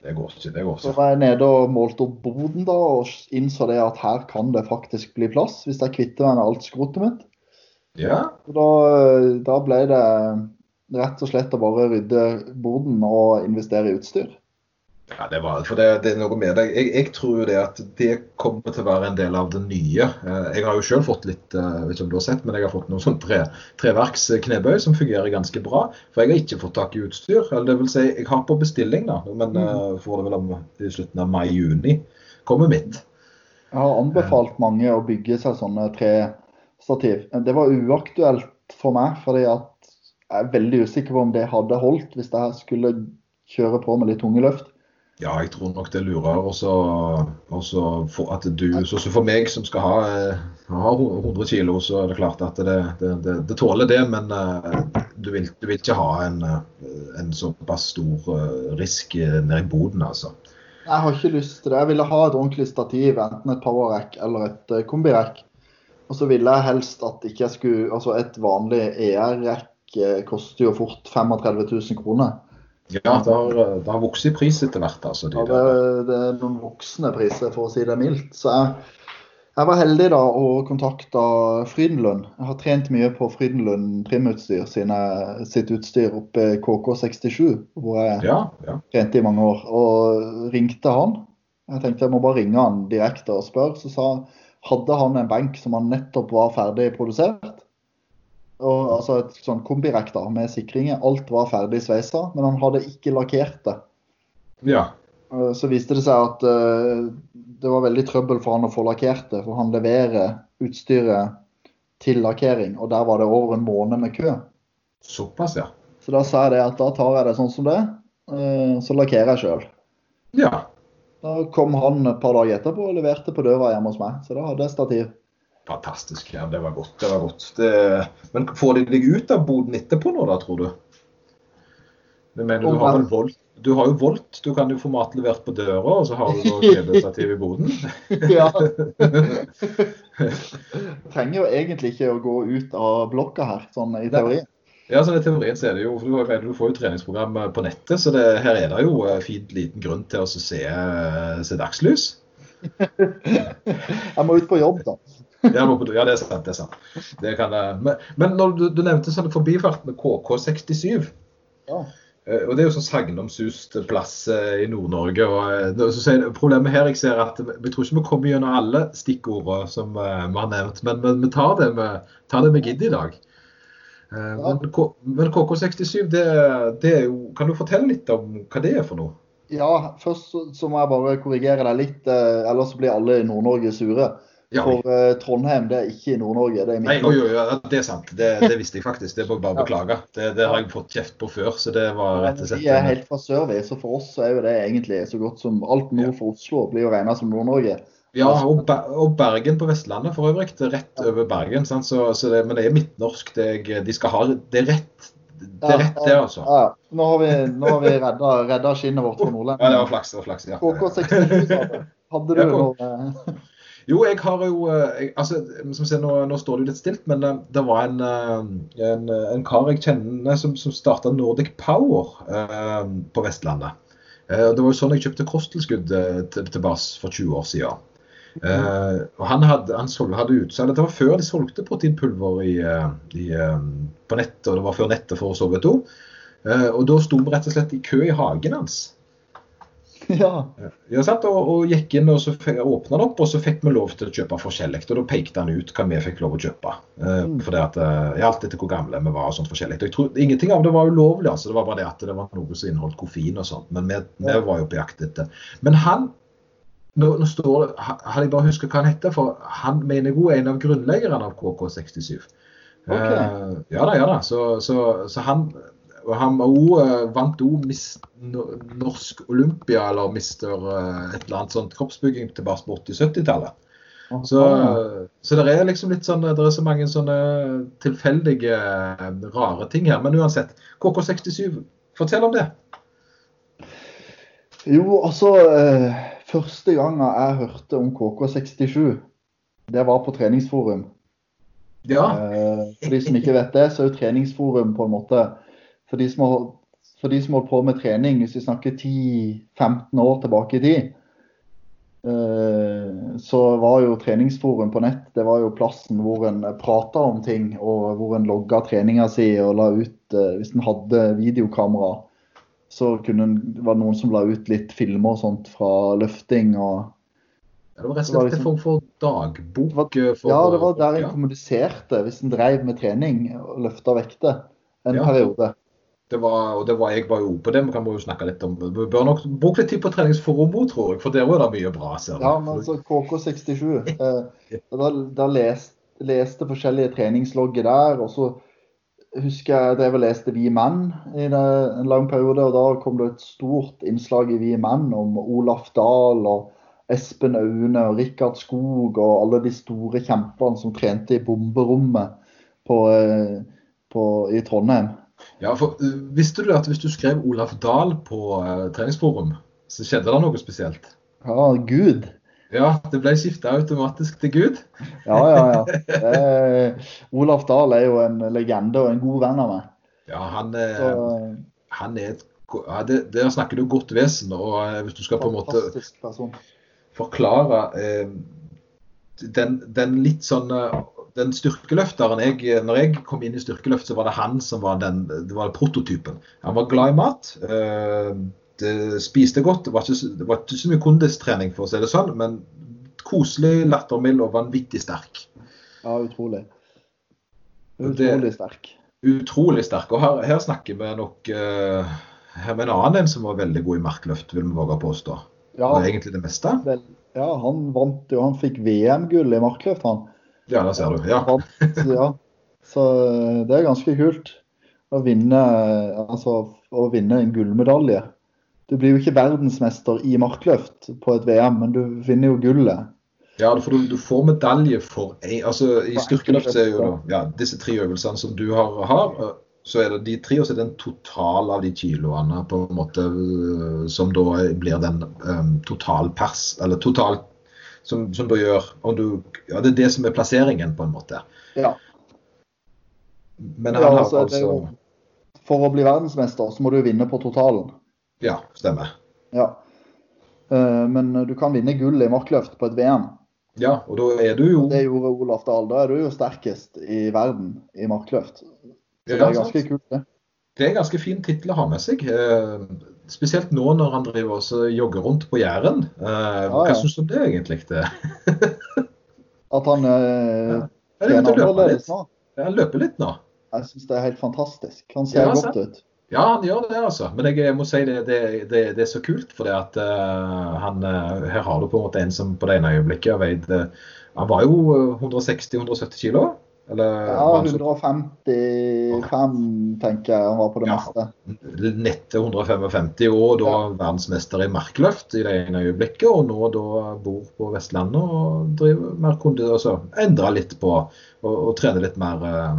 Det går ikke. det går Så ikke. var jeg nede og målte opp boden da, og innså det at her kan det faktisk bli plass hvis jeg kvitter meg med alt skrotet mitt. Ja, Så da, da ble det rett og slett å bare rydde boden og investere i utstyr. ja det var For det, det er noe med det. Jeg, jeg tror jo det at det kommer til å være en del av det nye. Eh, Jeg har jo sjøl fått litt eh, vet ikke om du har sett, men jeg har fått noen sånn tre, treverks knebøy som fungerer ganske bra. For jeg har ikke fått tak i utstyr. Eller det vil si, jeg har på bestilling, da, men eh, får det vel om, i slutten av mai-juni. Kommer mitt. Jeg har anbefalt mange å bygge seg sånne trestativ. Det var uaktuelt for meg, fordi jeg er veldig usikker på om det hadde holdt hvis jeg skulle kjøre på med litt tunge løft. Ja, jeg tror nok det er lurere også, for at du, så, for meg som skal ha, ha 100 kg, så er det klart at det, det, det, det tåler det. Men uh, du, vil, du, vil, ikke ha en, en såpass stor risk nede i boden, altså. Jeg har ikke lyst til det. Jeg ville ha et ordentlig stativ, enten et powerrack eller et kombirekk. kombirack. Og så ville jeg helst at ikke jeg skulle Altså et vanlig ER-rekk koster jo fort 35 000 kroner. Ja, det har, det har vokst i pris etter hvert. altså. De ja, det, det, er noen voksne priser, for å si det mildt. Så jeg, jeg var heldig da og kontakta Frydenlund. Jeg har trent mye på Frydenlund trimutstyr sine, sitt utstyr oppe i KK67, hvor jeg ja, ja. trente i mange år. Og ringte han. Jeg tenkte jeg må bare ringe han direkte og spørre. Så sa, hadde han en benk som han nettopp var ferdig produsert. Og, altså et sånn kombirekk da, med sikringer. Alt var ferdig sveisa, men han hadde ikke lakkert det. Ja. Eh, så viste det seg at uh, det var veldig trøbbel for han å få lakkert det, for han leverer utstyret til lakkering, og der var det over en måned med kø. Såpass, ja. Så da sa jeg det at da tar jeg det sånn som det, uh, så lakkerer jeg sjøl. Ja. Da kom han et par dager etterpå og leverte på døra hjemme hos meg, så da hadde jeg stativ. Fantastisk. ja, Det var godt. det var godt. Det... Men får de deg ut av boden etterpå nå, da, tror du? Men mener, du har, volt, du har jo Volt. Du kan jo få mat levert på døra, og så har du TV-stativ i boden. ja. trenger jo egentlig ikke å gå ut av blokka her, sånn i teorien. Ja, sånn i teorien så er det jo, for du, får jo treningsprogram på nettet, så det, her er det jo eh, fint liten grunn til å se, eh, se dagslys. jeg må ut på jobb, da ja, det er sant. det er sant. Det kan, men, men du, du nevnte sånn forbifart med KK67 ja. Eh, og Det er jo sånn sagnomsust plass eh, i Nord-Norge. og eh, Problemet her jeg ser at vi tror ikke vi kommer gjennom alle stikkordene som vi har nevnt, men, men vi tar det med, tar det i dag. Ja. Men, men, KK67, det, det kan du fortelle litt om hva det er for noe? Ja, først så må jeg bare korrigere deg litt, ellers blir alle i Nord-Norge sure. Ja. For uh, Trondheim det er ikke i Nord-Norge, det er Nei, jo, jo, ja, det er sant. Det, det, visste jeg faktisk. Det må jeg bare beklage. Det, det, har jeg fått kjeft på før. så det var rett og slett... Vi er helt fra sørvei, så for oss er jo det egentlig så godt som alt nord for Oslo blir jo regna som Nord-Norge. Ja, og, og, Bergen på Vestlandet for øvrig. Det er rett over Bergen. Så, så det, men det er midtnorsk. de skal ha, det er rett, det er rett, det, altså. Ja, Nå har vi, nå har vi redda, redda skinnet vårt for Nordland. Ja, det var flaks. det var flaks, ja. KK67, hadde du noe jo, jeg har jo eh, jeg, altså, ser, nå, nå, står det jo litt stilt, men uh, det var en, en, en, kar jeg kjenner som, som starta Nordic Power eh, på Vestlandet. det var jo sånn jeg kjøpte kosttilskudd til, til Bass for 20 år siden. Og Han hadde, han solg, hadde utsalg. Det var før de solgte proteinpulver i, i, på nettet, og det var før nettet for så vidt òg. og da sto vi rett og slett i kø i hagen hans. Ja. ja satt og, og gikk inn og så åpna det opp, og så fikk vi lov til å kjøpe forskjellig. Og da pekte han ut hva vi fikk lov å kjøpe. Uh, mm. for det at, uh, Alt etter hvor gamle vi var og sånt forskjellig. Jeg tror, ingenting av det var ulovlig, altså. Det var bare det at det var noe som inneholdt koffein og sånt. Men vi, ja. vi var jo på jakt etter. Men han nå, nå står det, Hadde jeg bare husket hva han heter, for han mener jeg er en av grunnleggerne av KK67. Okay. Uh, ja da, ja da. Så, så, så han og han også, uh, vant òg Norsk Olympia, eller mister uh, et eller annet sånt kroppsbygging tilbake på 80-70-tallet. Så, så det er liksom litt sånn, det er så mange sånne tilfeldige, rare ting her. Men uansett, KK67, fortell om det. Jo, altså eh, Første gangen jeg hørte om KK67, det var på treningsforum. Ja. Eh, for de som ikke vet det, så er jo treningsforum på en måte for de som har, for de som holdt på med trening, hvis vi snakker 10-15 år tilbake i tid, eh, så var jo treningsforum på nett det var jo plassen hvor en prata om ting, og hvor en logga treninga si og la ut eh, Hvis en hadde videokamera, så kunne var det noen som la ut litt filmer og sånt fra løfting og det var rett og slett en liksom- form for dagbok? Eh, for, ja, det var der en kommuniserte hvis en drev med trening og løfta vekter en ja. periode. Det var, og det var, jeg var jo på det, vi kan jo snakke litt om Vi bør nok bruke litt tid på treningsforum tror jeg, for der var det mye bra. Ser ja, men altså KK67 eh, Da, da leste, leste forskjellige treningslogger der, og så husker jeg drev og leste Vi Menn i en lang periode, og da kom det et stort innslag i Vi Menn om Olaf Dahl og Espen Aune og Rikard Skog og alle de store kjempene som trente i bomberommet på, eh, på, i Trondheim. Ja, for uh, Visste du at hvis du skrev Olaf Dahl på uh, treningsforum, så skjedde det noe spesielt? Ja, Gud. Ja, det ble skifta automatisk til Gud? Ja, ja, ja. Er, Olaf Dahl er jo en legende og en god venn av meg. Ja, han, Så, han er et ja, det, Der snakker du godt vesen. Og hvis du skal på en måte person. forklare eh, den, den, litt sånn den styrkeløfteren jeg, når jeg kom inn i styrkeløft, så var det han som var den det var prototypen. Han var glad i mat. Eh, Eh, spiste godt. Det var, ikke, det var ikke, så mye kondistrening, for å si det sånn, men koselig, lattermild og vanvittig sterk. Ja, utrolig. Utrolig sterk. Utrolig sterk. Og her, her snakker vi nok uh, her med en annen en som var veldig god i markløft, vil vi våge påstå. Ja, og egentlig det meste. Vel, ja, han vant jo, han fikk VM-gull i markløft, han. Ja, det ser du. Ja. Vant, ja. Så eh, det er ganske kult å vinne, altså, å vinne en gullmedalje. Du blir jo ikke verdensmester i markløft på et VM, men du vinner jo gullet. Ja, for du, du får medalje for altså I styrkeløft er jo ja, disse tre øvelsene som du har, har, så er det de tre, og så er det en total av de kiloene på en måte som da blir den um, totalpers, eller total som, som, du gjør om du, ja, Det er det som er plasseringen, på en måte. Ja. Men han ja, altså, har altså For å bli verdensmester så må du vinne på totalen. Ja, stemmer. Ja. Uh, men du kan vinne gull i markløft på et VM. Ja, og da er du jo Det gjorde Olaf Dahl. Da er du jo sterkest i verden i markløft. Så det er ganske kult, det. Det er en ganske fin tittel å ha med seg. Uh, spesielt nå når han driver og jogger rundt på Jæren. Uh, ja, ja. Hva syns du om det egentlig? Det? At han uh, trener annerledes nå? Ja, han løper litt nå. Jeg syns det er helt fantastisk. Han ser ja, godt ut. Ja, han gjør det, altså. Men jeg, må si det, det, det, det, er så kult. For det at uh, han, uh, her har du på en måte en som på det ene øyeblikket har veid uh, Han var jo 160-170 kilo. Eller, ja, 155 tenker jeg han var på det ja, meste. Nett til 155, og da ja. verdensmester i markløft i det ene øyeblikket. Og nå da bor på Vestlandet og driver mer kunde, og så endrer litt på og, og trener litt mer uh,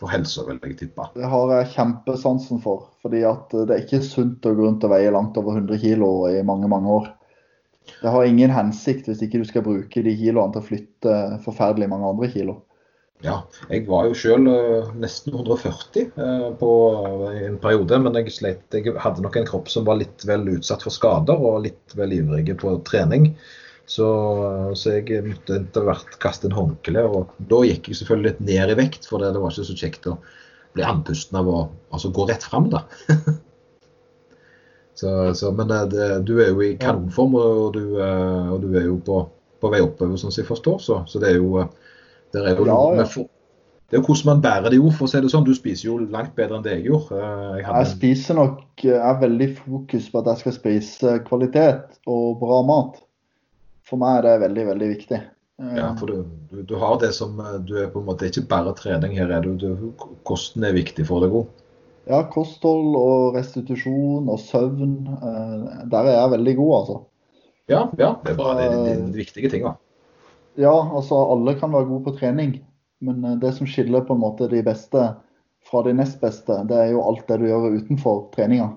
for helsa, vil jeg tippe. Det har jeg kjempesansen for. fordi at det er ikke sunt å gå rundt og veie langt over 100 kg i mange, mange år. Det har ingen hensikt hvis ikke du skal bruke de kiloene til å flytte forferdelig mange andre kilo. Ja, jeg var jo sjøl uh, nesten 140 uh, på uh, en periode, men jeg slet, Jeg hadde nok en kropp som var litt vel utsatt for skader og litt vel ivrig på trening. Så, så jeg måtte etter hvert kaste en håndkle. Og da gikk jeg selvfølgelig litt ned i vekt, for det, var ikke så kjekt å bli andpusten av å altså, gå rett fram, da. så, så, men det, du er jo i kanonform, og du, og du er jo på, på vei oppover, sånn som jeg forstår. Så, så det er jo det er jo, ja, ja. For, det er jo hvordan man bærer det jo, for å si det sånn. Du spiser jo langt bedre enn det jeg gjorde. Eh, jeg, jeg spiser nok Jeg er veldig fokus på at jeg skal spise kvalitet og bra mat. For meg er det veldig, veldig viktig. Ja, for du, du, du har det som eh, Du er på en måte ikke bare trening, her er du, du Kosten er viktig for deg òg. Ja, kosthold og restitusjon og søvn. Eh, der er jeg veldig god, altså. Ja, ja det er bra. Det er de, viktige tinga. Ja, altså alle kan være gode på trening. Men eh, det som skiller på en måte de beste fra de nest beste, det er jo alt det du gjør utenfor treninga.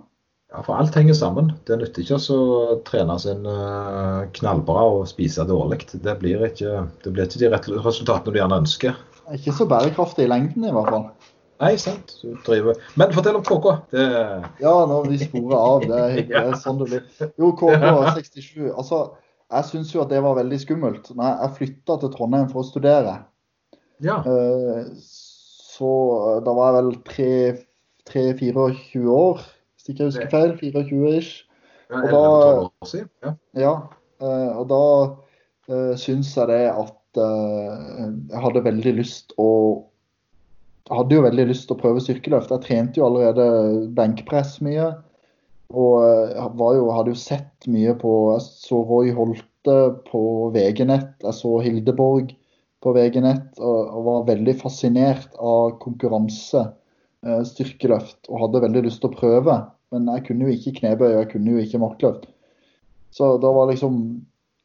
Ja, for alt henger sammen. Det nytter ikke å trene sin eh, knallbra og spise dårlig. Det blir ikke, det blir ikke de resultatene du gjerne ønsker. Ikke så bærekraftig i lengden i hvert fall. Nei, sant. Men fortell om KK. Det... Ja, når vi sporer av. Det er, det er sånn det blir. Jo, KK 67. Altså, jeg syns jo at det var veldig skummelt. Når jeg flytta til Trondheim for å studere, ja. Eh, så eh, da var jeg vel 3-24 år, hvis ikke jeg husker feil. 24 ish. Ja, og da, ja. ja eh, og da uh, syns jeg det at uh, jeg hadde veldig lyst å hadde jo veldig lyst til å prøve styrkeløft. Jeg trente jo allerede benkpress mye. Og eh, jo, hadde jo sett mye på Jeg så Roy Holte på VG-nett. Jeg så Hildeborg på VG-nett og, og, var veldig fascinert av konkurranse, eh, styrkeløft, og hadde veldig lyst til å prøve. Men jeg kunne jo ikke knebøy, og jeg kunne jo ikke markløft. Så da var liksom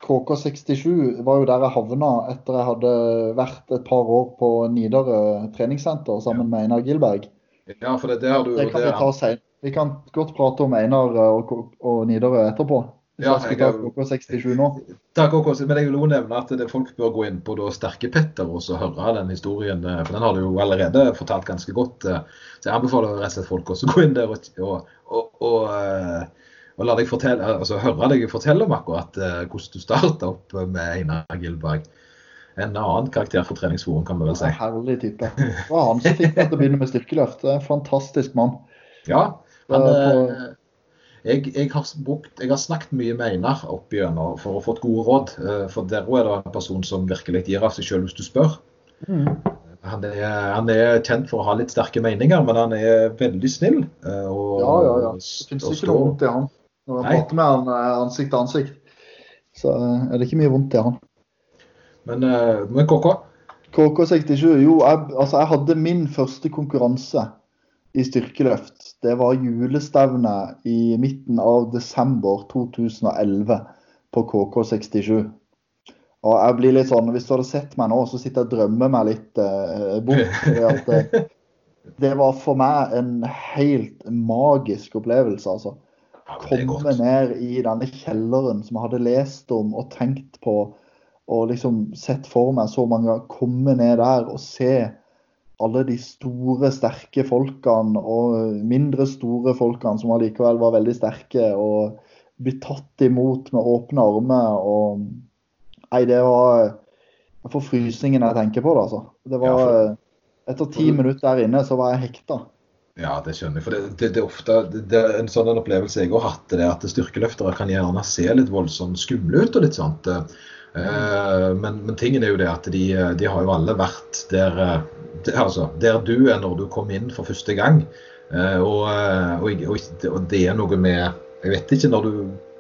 KK67 var jo der jeg havna etter jeg hadde vært et par år på Nidarø treningssenter sammen med Einar Gilberg. Ja, for det, det har du Det kan vi ta senere. Vi kan godt prate om Einar og, og Nidarø etterpå. Ja, jeg jeg ta har- KK67 nå. Takk, også, men jeg vil også nevne at det, folk bør gå inn på da Sterke-Petter og så høre den historien. eh, For den har du jo allerede fortalt ganske godt. eh, Så jeg anbefaler rett og slett folk også å gå inn der og, og, og, og, eh, og la deg fortelle, altså høre deg fortelle om akkurat hvordan du starta opp med Einar Gilberg. En annen karakter for treningsforum, kan vi vel si. En herlig type. Det var han som fikk meg til å begynne med styrkeløft. Fantastisk mann. Ja, han, på, jeg, jeg, har brukt, jeg har snakket mye med Einar opp igjennom for å få gode råd. eh, For der er det en person som virkelig gir av seg selv hvis du spør. Han er, han er kjent for å ha litt sterke meninger, men han er veldig snill. eh, Og, Ja, ja, ja. Det finnes ikke noe vondt i han. Når Nei. prater med han eh, ansikt til ansikt, så er det ikke mye vondt i han. Men, eh, men KK, KK67, jo, jeg, altså jeg hadde min første konkurranse i styrkeløft. Det var julestevne i midten av desember 2011 på KK67. Og jeg blir litt sånn, Hvis du hadde sett meg nå, så sitter jeg og drømmer meg litt eh, bort. det, det var for meg en helt magisk opplevelse. altså. Komme ned i denne kjelleren som jeg hadde lest om og tenkt på, og liksom sett for meg så mange ganger. Komme ned der og se alle de store, sterke folkene og mindre store folkene som allikevel var veldig sterke, og bli tatt imot med åpne armer. og Nei, det var forfrysningen jeg tenker på det, altså. Det var, Ja, for- Etter ti minutter der inne, så var jeg hekta. Ja, det skjønner jeg. For det, det, det er ofte det, er en sånn en opplevelse jeg har hatt, det er at styrkeløftere kan gjerne se litt voldsomt skumle ut og litt sånt. Eh, men, men tingen er jo det at de, de har jo alle vært der, der, altså, der du er når du kom inn for første gang. Eh, og, eh, og, og, det er noe med Jeg vet ikke, når du,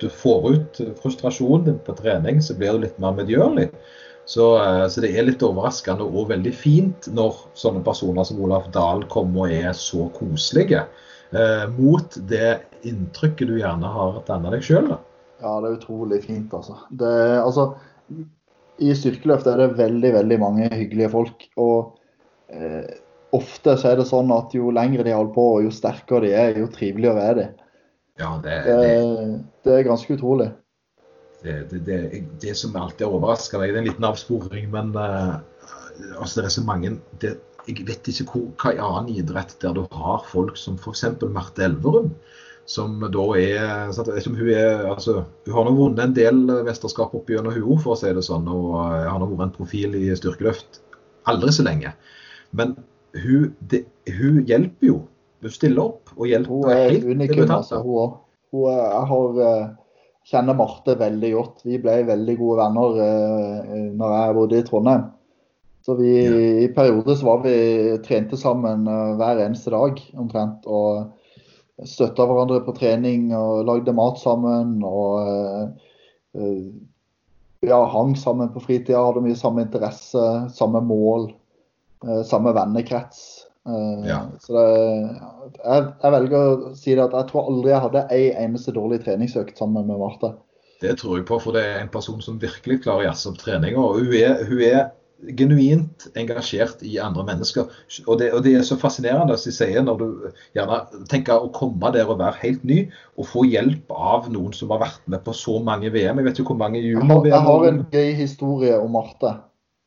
du får ut frustrasjonen din på trening, så blir du litt mer medgjørlig. Så, eh, så det er litt overraskende og veldig fint når sånne personer som Olaf Dahl kommer og er så koselige. Eh, mot det inntrykket du gjerne har dannet deg sjøl. Ja, det er utrolig fint, altså. Det, altså I styrkeløft er det veldig, veldig mange hyggelige folk. Og eh, ofte så er det sånn at jo lengre de holder på, og jo sterkere de er, jo triveligere er de. Ja, det, Det, det, det er ganske utrolig. det, det, det, det som alltid har overraska meg, det er en liten avsporing, men eh, altså det er så mange det, Jeg vet ikke hvor, hva i annen idrett der du har folk som f.eks. Marte Elverum. Som da er sant, jeg vet ikke om Hun er, altså, hun har nå vunnet en del mesterskap opp gjennom hun for å si det sånn. Og eh, har nå vært en profil i styrkeløft aldri så lenge. Men hun, det, hun hjelper jo. Hun stiller opp og Hun hjelper er helt unikum, altså. Hun. Hun Jeg har, eh, kjenner Marte veldig godt. Vi ble veldig gode venner eh, når jeg bodde i Trondheim. Så vi, Ja. i perioder så var vi trente sammen eh, hver eneste dag omtrent. Og støtta hverandre på trening og lagde mat sammen. Og eh, eh, ja, hang sammen på fritida, hadde mye samme interesse, samme mål, eh, samme vennekrets. Ja. Så det, jeg, jeg velger å si det at jeg tror aldri jeg hadde ei eneste dårlig treningsøkt sammen med Marte. Det tror jeg på, for det er en person som virkelig klarer å jazze opp treninga. Hun hun er genuint engasjert i andre mennesker. Og det, og det er så fascinerende som de sier, når du gjerne tenker å komme der og være helt ny, og få hjelp av noen som har vært med på så mange VM. Jeg vet jo hvor mange Jeg har, jeg har en gøy historie om Marte.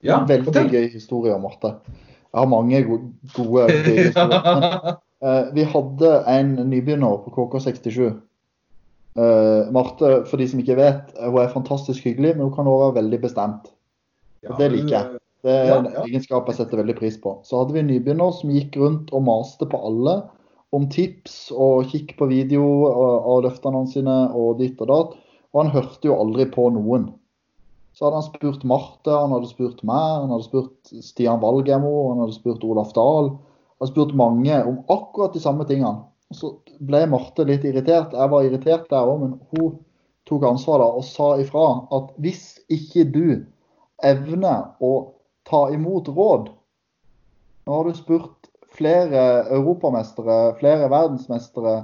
Ja, en veldig fortell. gøy historie om Marte. Jeg har mange gode, gode gøye historier. Men, eh, vi hadde en nybegynner på KK67. Uh, Marte, for de som ikke vet, hun er fantastisk hyggelig, men hun kan også være veldig bestemt. Ja, det liker jeg. Det er en egenskap jeg setter veldig pris på. Så hadde vi en nybegynner som gikk rundt og maste på alle om tips og kikk på video av av løftene sine og ditt og datt. Og han hørte jo aldri på noen. Så hadde han spurt Marte, han hadde spurt meg, han hadde spurt Stian Valgemo, han hadde spurt Olaf Dahl. Han hadde spurt mange om akkurat de samme tingene. Og så ble Marte litt irritert. Jeg var irritert der òg, men hun tok ansvar da og sa ifra at hvis ikke du evner å ta imot råd. Nå har du spurt flere europamestere, flere verdensmestere,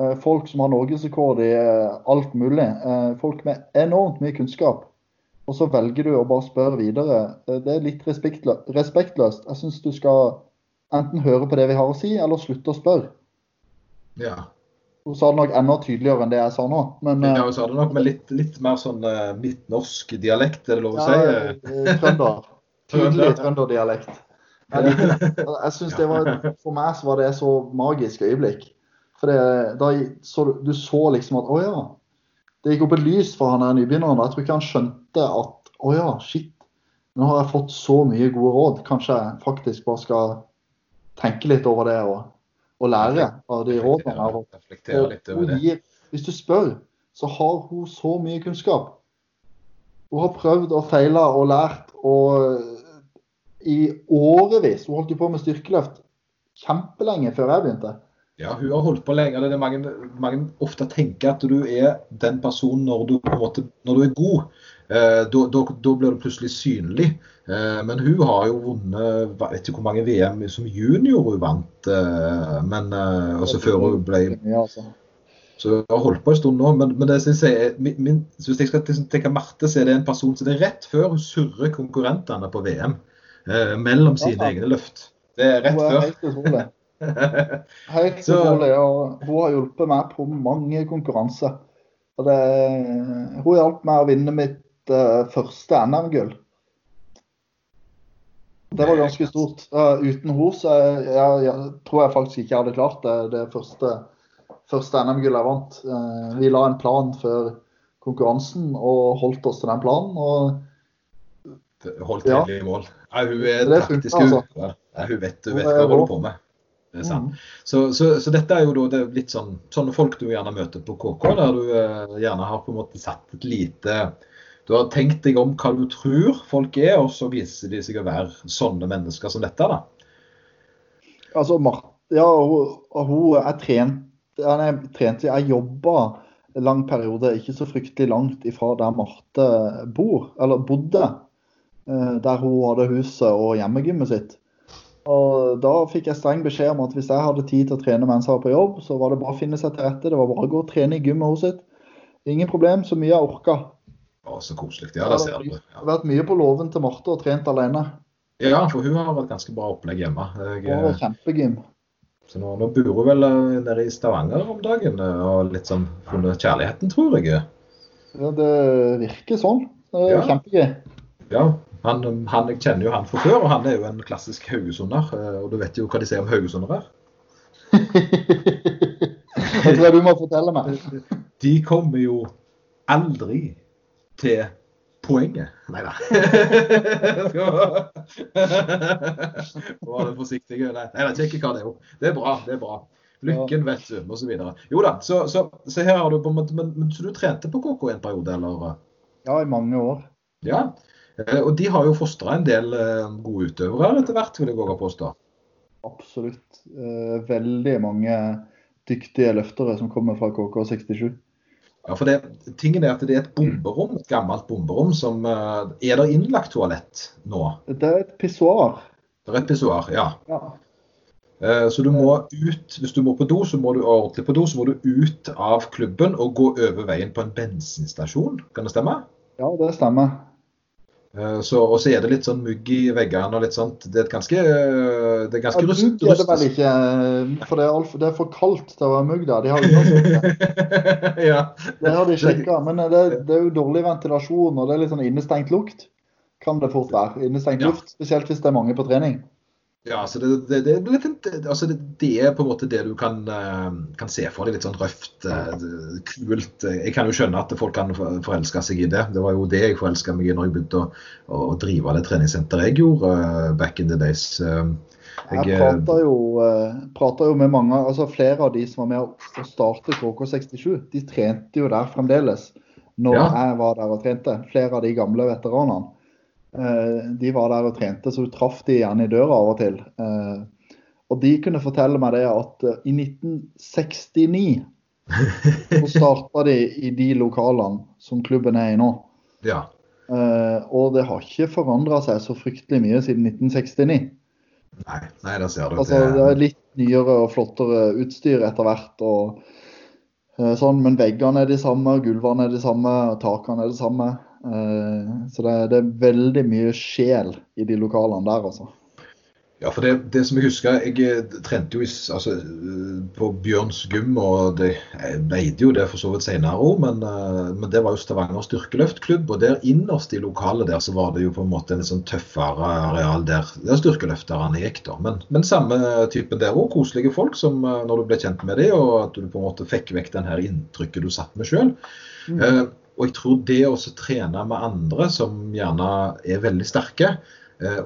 eh, folk som har norgesrekord i eh, alt mulig. eh, Folk med enormt mye kunnskap. Og så velger du å bare spørre videre. Det er litt respektløst. Jeg syns du skal enten høre på det vi har å si, eller slutte å spørre. Ja. Hun sa det nok enda tydeligere enn det jeg sa nå. Men ja hun sa det nok med litt, litt mer sånn midtnorsk dialekt, er det lov å? Ja, si? trønder. Tydelig trønderdialekt. Jeg, jeg synes det var, For meg så var det så magisk øyeblikk. For det, da så, du- så liksom at å ja. Det gikk opp et lys for han der nybegynneren. Jeg tror ikke han skjønte at å ja, shit. Nå har jeg fått så mye gode råd. Kanskje jeg faktisk bare skal tenke litt over det og, og lære av de rådene jeg har fått. Hvis du spør, så har hun så mye kunnskap. Hun har prøvd og feila og lært og i årevis. Hun holdt jo på med styrkeløft kjempelenge før jeg begynte. Ja, hun har holdt på lenge. Det er mange, mange ofte tenker at du er den personen når du, på en måte, når du er god. Eh, da, da, da blir du plutselig synlig. Eh, men hun har jo vunnet vet ikke hvor mange VM som junior hun vant. Eh, men eh, også før hun ble altså. Så hun har holdt på en stund nå, men, men det synes jeg, min, min, hvis jeg skal liksom tenke Marte, så er det en person som det er rett før hun surrer konkurrentene på VM. Eh, mellom sine egne løft. Det er rett Hun er før. helt utrolig. Helt utrolig. Og hun har hjulpet meg på mange konkurranser. Det, hun hjalp meg å vinne mitt uh, første NM-gull. Det var ganske stort. Uh, uten henne så jeg, jeg, jeg, tror jeg faktisk ikke jeg hadde klart det, det første, første NM-gullet jeg vant. Uh, vi la en plan før konkurransen og holdt oss til den planen. og Holdt Ja. i mål. Ja, hun er Det taktisk, hun. altså. Ja, hun vet, hun vet hva hun holder på med. Det sant. Mm. Så, så, så dette er jo da det er litt sånn sånne folk du gjerne møter på KK, der du eh, gjerne har på en måte satt et lite Du har tenkt deg om hva du tror folk er, og så viser de seg å være sånne mennesker som dette. da. Altså, Mar ja, hun, hun er trent, ja, nei, trent jeg jobba lang periode, ikke så fryktelig langt ifra der Marte bor, eller bodde. Eh, Der hun hadde huset og hjemmegymmet sitt. Og Da fikk jeg streng beskjed om at hvis jeg hadde tid til å trene mens jeg var på jobb, så var det bare å finne seg til rette. Det var bare å gå og trene i gymmet hos sitt. Ingen problem, så mye jeg orka. Å, så koselig. Ja, det ser du. Jeg har vært mye på låven til Marte og trent alene. ja, for hun har vært ganske bra opplegg hjemme. Jeg, eh, kjempegym. så nå, nå bor hun vel eh, nede i Stavanger om dagen og litt sånn funnet kjærligheten, tror jeg. Ja, det virker sånn. Det er Ja. kjempegøy. Ja, han, han, jeg kjenner jo han fra før, og han er jo en klassisk haugesunder. eh, Og du vet jo hva de sier om haugesundere? Jeg tror du må fortelle meg. De kommer jo aldri til poenget. Nei da. Det forsiktig. Nei, jeg vet hva det er. Det er bra. det er bra. Lykken, vet du, osv. Jo da, så, så, så her har du på en måte men, men, Så du trente på KK en periode, eller? Ja, i mange år. Ja. Eh, Og de har jo fostra en del eh, gode utøvere etter hvert, vil jeg våge å påstå. Absolutt. Eh, veldig mange dyktige løftere som kommer fra KK67. Ja, for det, tingen er at det er et bomberom, et gammelt bomberom, som Er det innlagt toalett nå? Det er et pissoar. Det er et pissoar, ja. Ja. Så du må ut, hvis du må på do, så må du ordentlig på do, så må du ut av klubben og gå over veien på en bensinstasjon. Kan det stemme? ja, det stemmer. Eh, Så, og så er det litt sånn mugg i veggene og litt sånt. Det er et ganske, det er ganske Ja, rust, mugg er det vel ikke, eh, for det er, alt, det er for kaldt til å være mugg der. De har det. ja. Det har de sjekka. Men eh, det, det er jo dårlig ventilasjon og det er litt sånn innestengt lukt. Kan det fort være. Innestengt Ja. luft, spesielt hvis det er mange på trening. Ja, så det, det, det, altså det, er på en måte det du kan, eh, kan se for deg. Litt sånn røft, eh, kult. Jeg kan jo skjønne at folk kan forelske seg i det. Det var jo det jeg forelska meg i når jeg begynte å, å drive det treningssenteret jeg gjorde eh, back in the days. Jeg Jeg, prater jo, prater jo med mange, altså flere av de som var med å starte KK67. De trente jo der fremdeles når Ja. jeg var der og trente. Flere av de gamle veteranene. Eh, De var der og trente, så du traff de gjerne i døra av og til. Eh, Og de kunne fortelle meg det at eh, i 1969 så starta de i de lokalene som klubben er i nå. ja. Og det har ikke forandra seg så fryktelig mye siden 1969. Nei, nei det ser du. Altså, det er litt nyere og flottere utstyr etter hvert. og sånn, Men veggene er de samme, gulvene er de samme, takene er de samme. Eh, så det, det, er veldig mye sjel i de lokalene der, altså. Ja, for det, det, som jeg husker, jeg eh, trente jo altså, eh, på Bjørns gym, og det, jeg veide jo det for så vidt senere òg, men, men, det var jo Stavanger styrkeløftklubb. Og der innerst i lokalet der så var det jo på en måte en sånn tøffere areal der, der styrkeløfterne gikk, da. Men, men samme typen der òg. Koselige folk som når du ble kjent med dem, og at du på en måte fikk vekk den her inntrykket du satt med sjøl. Mm. Og jeg tror det å trene med andre som gjerne er veldig sterke, og, eh,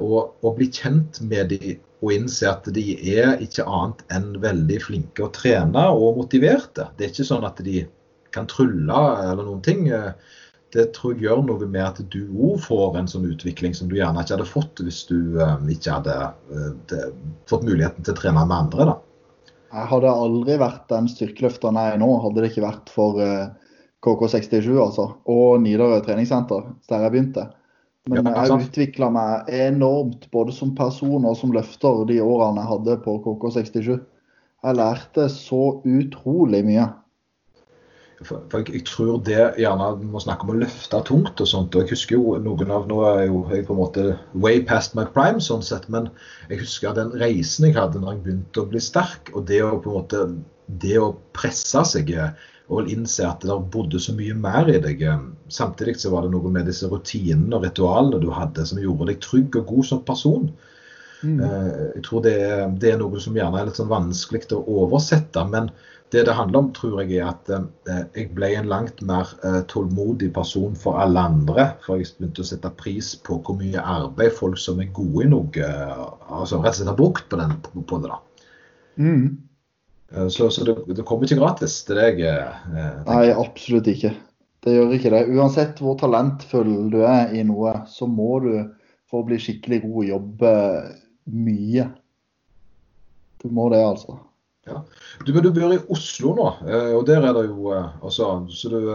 og bli kjent med de og innse at de er ikke annet enn veldig flinke å trene og motiverte. Det er ikke sånn at de kan trylle eller noen ting. Det tror jeg gjør noe med at du òg får en sånn utvikling som du gjerne ikke hadde fått hvis du um, ikke hadde fått muligheten til å trene med andre. da. Jeg hadde aldri vært den styrkeløfteren jeg er nå, hadde det ikke vært for uh, KK67 altså, og Nidarø treningssenter, der jeg begynte. Men jeg har utvikla meg enormt, både som person og som løfter, de årene jeg hadde på KK67. Jeg lærte så utrolig mye. For, for jeg, jeg, tror det gjerne må snakke om å løfte tungt og sånt. og jeg husker jo noen av, Nå er jo jeg på en måte way past my prime, sånn sett, men jeg husker den reisen jeg hadde når jeg begynte å bli sterk. og Det å på en måte, det å presse seg og vil innse at det bodde så mye mer i deg. Samtidig så var det noe med disse rutinene og ritualene du hadde som gjorde deg trygg og god som person. Mm. Eh, jeg tror det er, det er, noe som gjerne er litt sånn vanskelig å oversette. Men det det handler om, tror jeg, er at eh, jeg ble en langt mer eh, tålmodig person for alle andre. For jeg begynte å sette pris på hvor mye arbeid folk som er gode i noe, altså rett og slett har brukt på, den, på det. da. Mm. Eh, så, så det, det, kommer ikke gratis til deg? Eh, Nei, absolutt ikke. Det gjør ikke det. Uansett hvor talentfull du er i noe, så må du for å bli skikkelig god jobbe mye. Du må det, altså. Ja. Du, men du bor i Oslo nå, eh, og der er det jo altså, så du,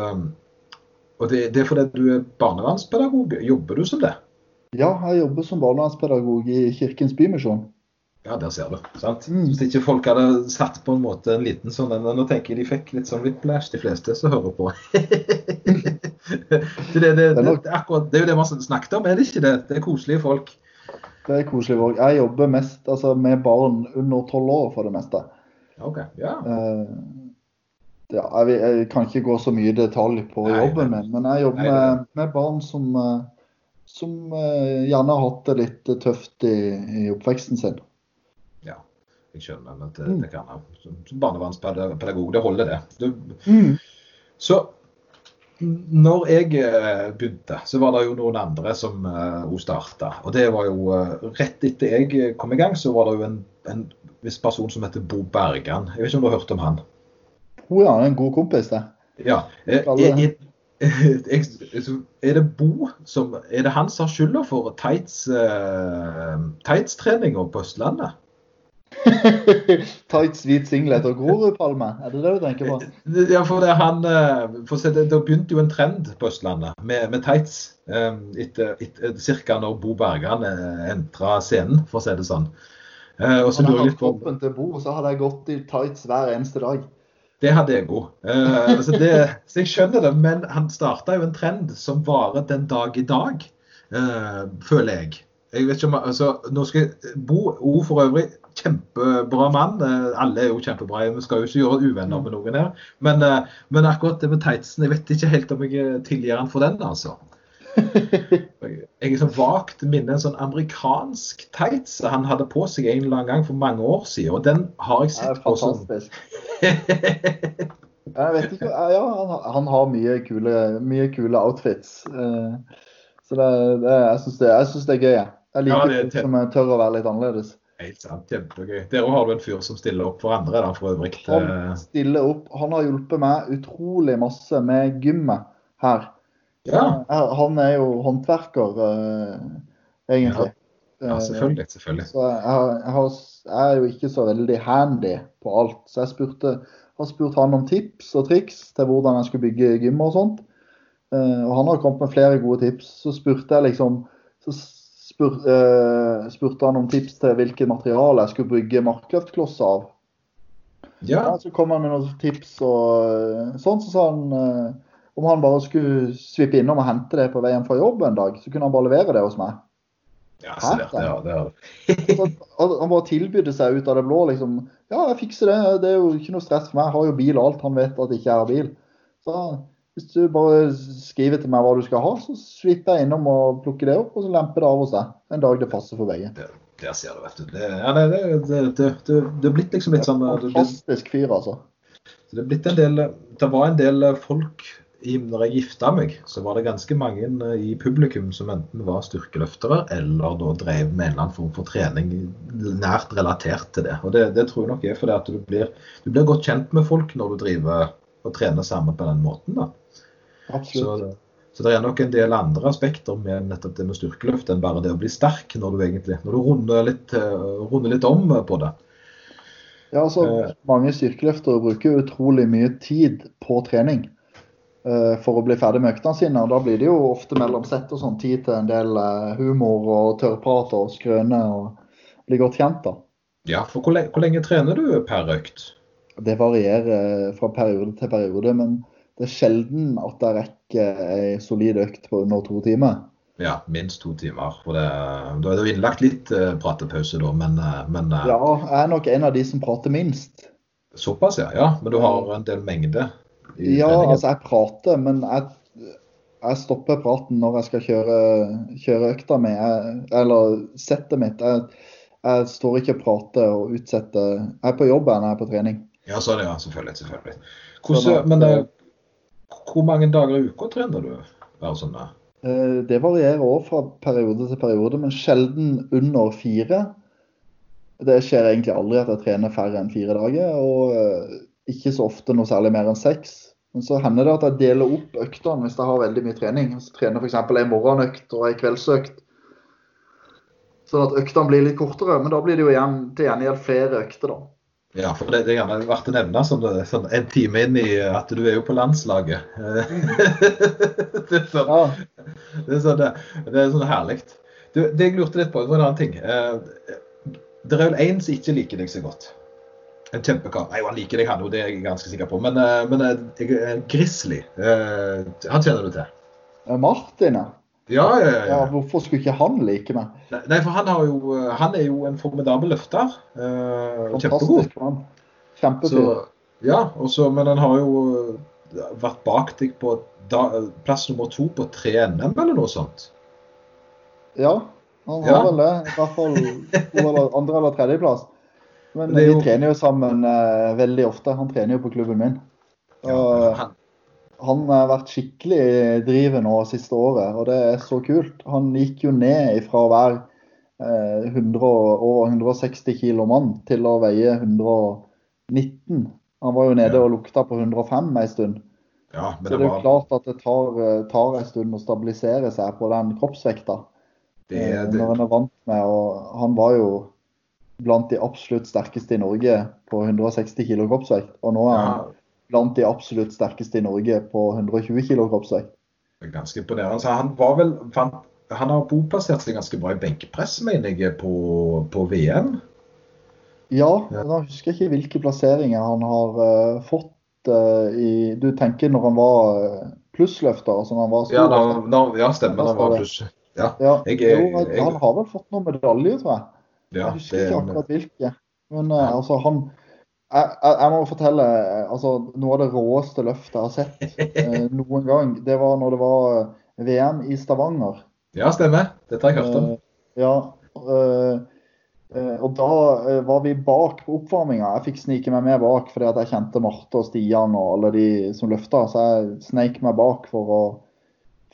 Og det, det er fordi du er barnevernspedagog. Jobber du som det? Ja, jeg jobber som barnevernspedagog i Kirkens Bymisjon. Ja, der ser du. sant? Mm. Hvis ikke folk hadde satt på en måte en liten sånn en, Nå tenker jeg de fikk litt sånn whiplash, de fleste som hører på. det, det, det, det, akkurat, det er jo det vi har snakket om, er det ikke det? Det er koselige folk. Det er koselige folk. Jeg jobber mest altså, med barn under tolv år for det meste. Ok, ja. Uh, ja jeg, jeg, kan ikke gå så mye detalj på nei, jobben min, men jeg jobber nei, med, med, barn som, uh, som uh, gjerne har hatt det litt tøft i, i oppveksten sin. Jeg skjønner, men det, det kan jeg. Som barnevernspedagog, det holder, det. Du, mm. Så når jeg eh, begynte, så var det jo noen andre som uh, starta. Og det var jo uh, rett etter jeg kom i gang, så var det jo en, en viss person som heter Bo Bergan. Jeg vet ikke om du har hørt om han? Hun oh, ja, en god kompis, det. Ja. Er, er, er, det Bo som Er det han som har skylda for tights-treninga uh, tights på Østlandet? Tights, hvit singlet og Grorudpalme, er det det du tenker på? Ja, for det, han, eh, for det, det begynte jo en trend på Østlandet med, med tights um, etter, ca. når Bo Bergan uh, entra scenen, for å si det sånn. Og så lurer jeg litt på kroppen til Bo, så hadde jeg gått i tights hver eneste dag. Det hadde jeg òg. Altså så jeg skjønner det, men han starta jo en trend som varer den dag i dag, føler jeg. Jeg vet ikke om, altså, nå skal Bo O for øvrig kjempebra mann. Eh, alle er jo kjempebra, vi skal jo ikke gjøre uvenner med noen her. Men, eh, men akkurat det med tightsen, jeg vet ikke helt om jeg tilgir han for den, altså. Jeg er sånn vagt minner en sånn amerikansk tights han hadde på seg en eller annen gang for mange år siden. Og den har jeg sett på som Jeg vet ikke, ja, han, han har mye kule, mye kule outfits. Eh, så det, det, jeg syns det, det, er gøy. Jeg liker ja, det, som tør å være litt annerledes. Helt sant, kjempegøy. Der har du en fyr som stiller opp for andre, da, for øvrig. Han stiller opp. Han har hjulpet meg utrolig masse med gymmet her. Ja. Han er jo håndverker, uh, egentlig. Ja. selvfølgelig. selvfølgelig. Så jeg, jeg, har, jeg, er jo ikke så veldig handy på alt. Så jeg spurte, har spurt han om tips og triks til hvordan jeg skulle bygge gym og sånt. Eh, og han har kommet med flere gode tips. Så spurte jeg liksom Så spur, eh, spurte han om tips til hvilket materiale jeg skulle bygge markløftklosser av. Ja. Ja, så kom han med noen tips og eh, sånn. Så sa han eh, om han bare skulle svippe innom og hente det på veien fra jobb en dag, så kunne han bare levere det hos meg. ja så det, ja, det, han han bare tilbydde seg ut av det blå. liksom, Ja, jeg fikser det. Det er jo ikke noe stress for meg. Jeg har jo bil og alt. Han vet at jeg ikke har bil. Så hvis du bare skriver til meg hva du skal ha, så svipper jeg innom og plukker det opp, og så lemper det av hos deg. En dag det passer for begge. Der sier du, vet du. Det, ja, det, det, det, det, det, det er blitt liksom litt sånn det, det, Fantastisk fyr, altså. det del Det var en del folk i, når jeg gifta meg, så var det ganske mange eh, i publikum som enten var styrkeløftere eller da drev med en eller annen form for trening nært relatert til det. Og det, det tror jeg nok er fordi at du blir, du blir godt kjent med folk når du driver og trene sammen på den måten. da. Absolutt. så det er nok en del andre aspekter med nettopp det med styrkeløft enn bare det å bli sterk, når du egentlig når du runder litt, eh, runder litt om på det. Ja, altså, Eh. Mange styrkeløftere bruker utrolig mye tid på trening uh, for å bli ferdig med øktene sine. og Da blir det jo ofte mellom sett og sånn tid til en del uh, humor og tørrprat og skrøne og bli godt kjent. da. Ja, for hvor, le hvor lenge trener du per økt? Det varierer eh, fra periode til periode, men det er sjelden at jeg rekker ei solid økt på under to timer. Ja, minst to timer. For det, da er det jo innlagt litt eh, pratepause, da, men, eh, men eh, Ja, jeg er nok en av de som prater minst. såpass, ja. ja. Men du har en del mengde Ja, treningen? altså jeg prater, men jeg, jeg stopper praten når jeg skal kjøre, kjøre økta mi, eller settet mitt. Jeg, jeg står ikke og prater og utsetter Jeg er på jobb når jeg er på trening. Ja, sånn, ja. Selvfølgelig. selvfølgelig. Hvordan, men eh, eh, hvor mange dager i uka trener du? Bare sånn, eh? Eh, Det varierer òg fra periode til periode, men sjelden under fire. Det skjer egentlig aldri at jeg trener færre enn fire dager, og ikke så ofte noe særlig mer enn seks. Men så hender det at jeg deler opp øktene hvis jeg har veldig mye trening. Så trener f.eks. ei morgenøkt og ei kveldsøkt. Sånn at øktene blir litt kortere, men da blir det jo igjen til gjengjeld flere økter, da. Ja, for det, det er gjerne verdt å nevne som det, sånn en time inn i at du er jo på landslaget. det er sånn, Ja, det er sånn, det, det er sånn herlig. Du, det jeg lurte litt på, det var en annen ting. Eh, Det er vel én som ikke liker deg så godt. En kjempekar. Nei, han liker deg, han òg, det er jeg ganske sikker på. Men, eh, men eh, Grizzly, eh, han kjenner du til? Eh, Martin, ja. Ja, ja, ja. ja. Hvorfor skulle ikke han like meg? Nei, for han, har jo, eh, han er jo en formidabel løfter. eh. Fantastisk mann. Kjempefyr. Ja, også, men han har jo eh, vært bak deg på da, plass nummer to på 3NM eller noe sånt. Ja, han har Ja. vel det. I hvert fall eller andre- eller tredjeplass. Men jo- vi trener jo sammen eh, veldig ofte. Han trener jo på klubben min. Ja, han, han har vært skikkelig driven nå siste året, og det er så kult. Han gikk jo ned fra å være eh, 100, over 160 kilo mann til å veie 119. Han var jo nede Ja. og lukta på 105 en stund. ja, men Så det det er jo var klart at det tar, eh, tar en stund å stabilisere seg på den kroppsvekta. det, Eh, det, Når han er vant med og Han var jo blant de absolutt sterkeste i Norge på 160 kilo kroppsvekt. Og nå er ja, han blant de absolutt sterkeste i Norge på 120 kg kroppsvekt. ganske imponerende. Så han var vel han, han har boplassert seg ganske bra i benkpress, mener jeg, på, på VM. Ja, Ja. jeg husker ikke hvilke plasseringer han har uh, fått uh, i Du tenker når han var uh, plussløfter, altså når han var Ja, storløfter? da, da, ja stemmer. Han var pluss. Ja, Ja, Jeg jeg, jo, han har vel fått noen medaljer, tror jeg. ja, Jeg husker det, ikke akkurat hvilke. Men uh, Ja. altså, han jeg, jeg, jeg må fortelle eh, altså, noe av det råeste løftet jeg har sett eh, noen gang. Det var når det var eh, VM i Stavanger. ja, stemmer. Dette har jeg hørt om. Eh, ja, eh, eh, og da var vi bak på oppvarminga. Jeg fikk snike meg med bak fordi at jeg kjente Marte og Stian og alle de som løfta. Så jeg sneik meg bak for å,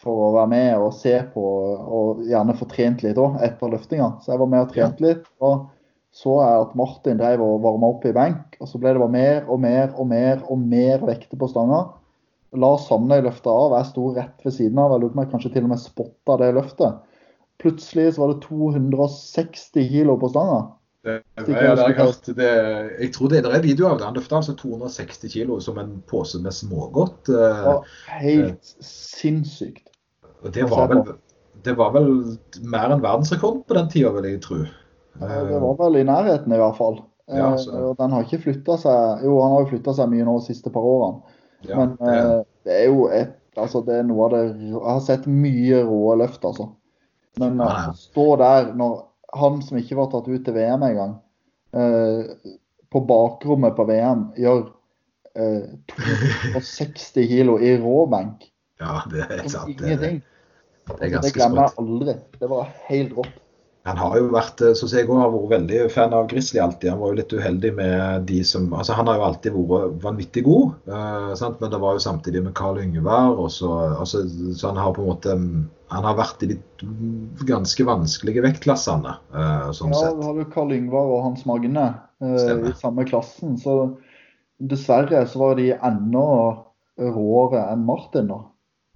for å være med og se på og gjerne få trent litt òg etter løftinga. Så jeg var med og trente litt. og så jeg at Martin drev og varma opp i benk, og så ble det bare mer og mer og mer og mer vekter på stanga. Lars Sandøy løfta av, jeg sto rett ved siden av. Jeg lurer på om jeg kanskje til og med spotta det løftet. Plutselig så var det 260 kilo på stanga. Det, ja, det jeg hørt. Det, jeg tror det, det er video av det. Han løfta altså 260 kilo som en pose med smågodt. Ja, helt sinnssykt. Og det var, vel, det var vel mer enn verdensrekord på den tida, vil jeg tro. Det var vel i nærheten, i hvert fall. Ja. Og Den har ikke flytta seg Jo, han har jo flytta seg mye nå de siste par årene. Ja, Men det, er, det er jo et Altså, det er noe av det Jeg har sett mye rå løft, altså. Men eh, å stå der når han som ikke var tatt ut til VM engang, eh, på bakrommet på VM gjør eh, 260 kilo i råbenk ja, det er sant. Det, ingenting. det er Det ganske glemmer jeg aldri. Det var helt rått. Han har jo vært, eh, så jeg også har vært veldig fan av Grizzly alltid. Han var jo litt uheldig med de som altså Han har jo alltid vært vanvittig god, eh, sant? men det var jo samtidig med Karl Yngvar. Så, altså, så han har på en måte mm, Han har vært i de mm, ganske vanskelige vektklassene, eh, sånn Ja, sett. du hadde Karl Yngvar og Hans Magne eh, i samme klassen. Så dessverre så var de enda råere enn Martin, da.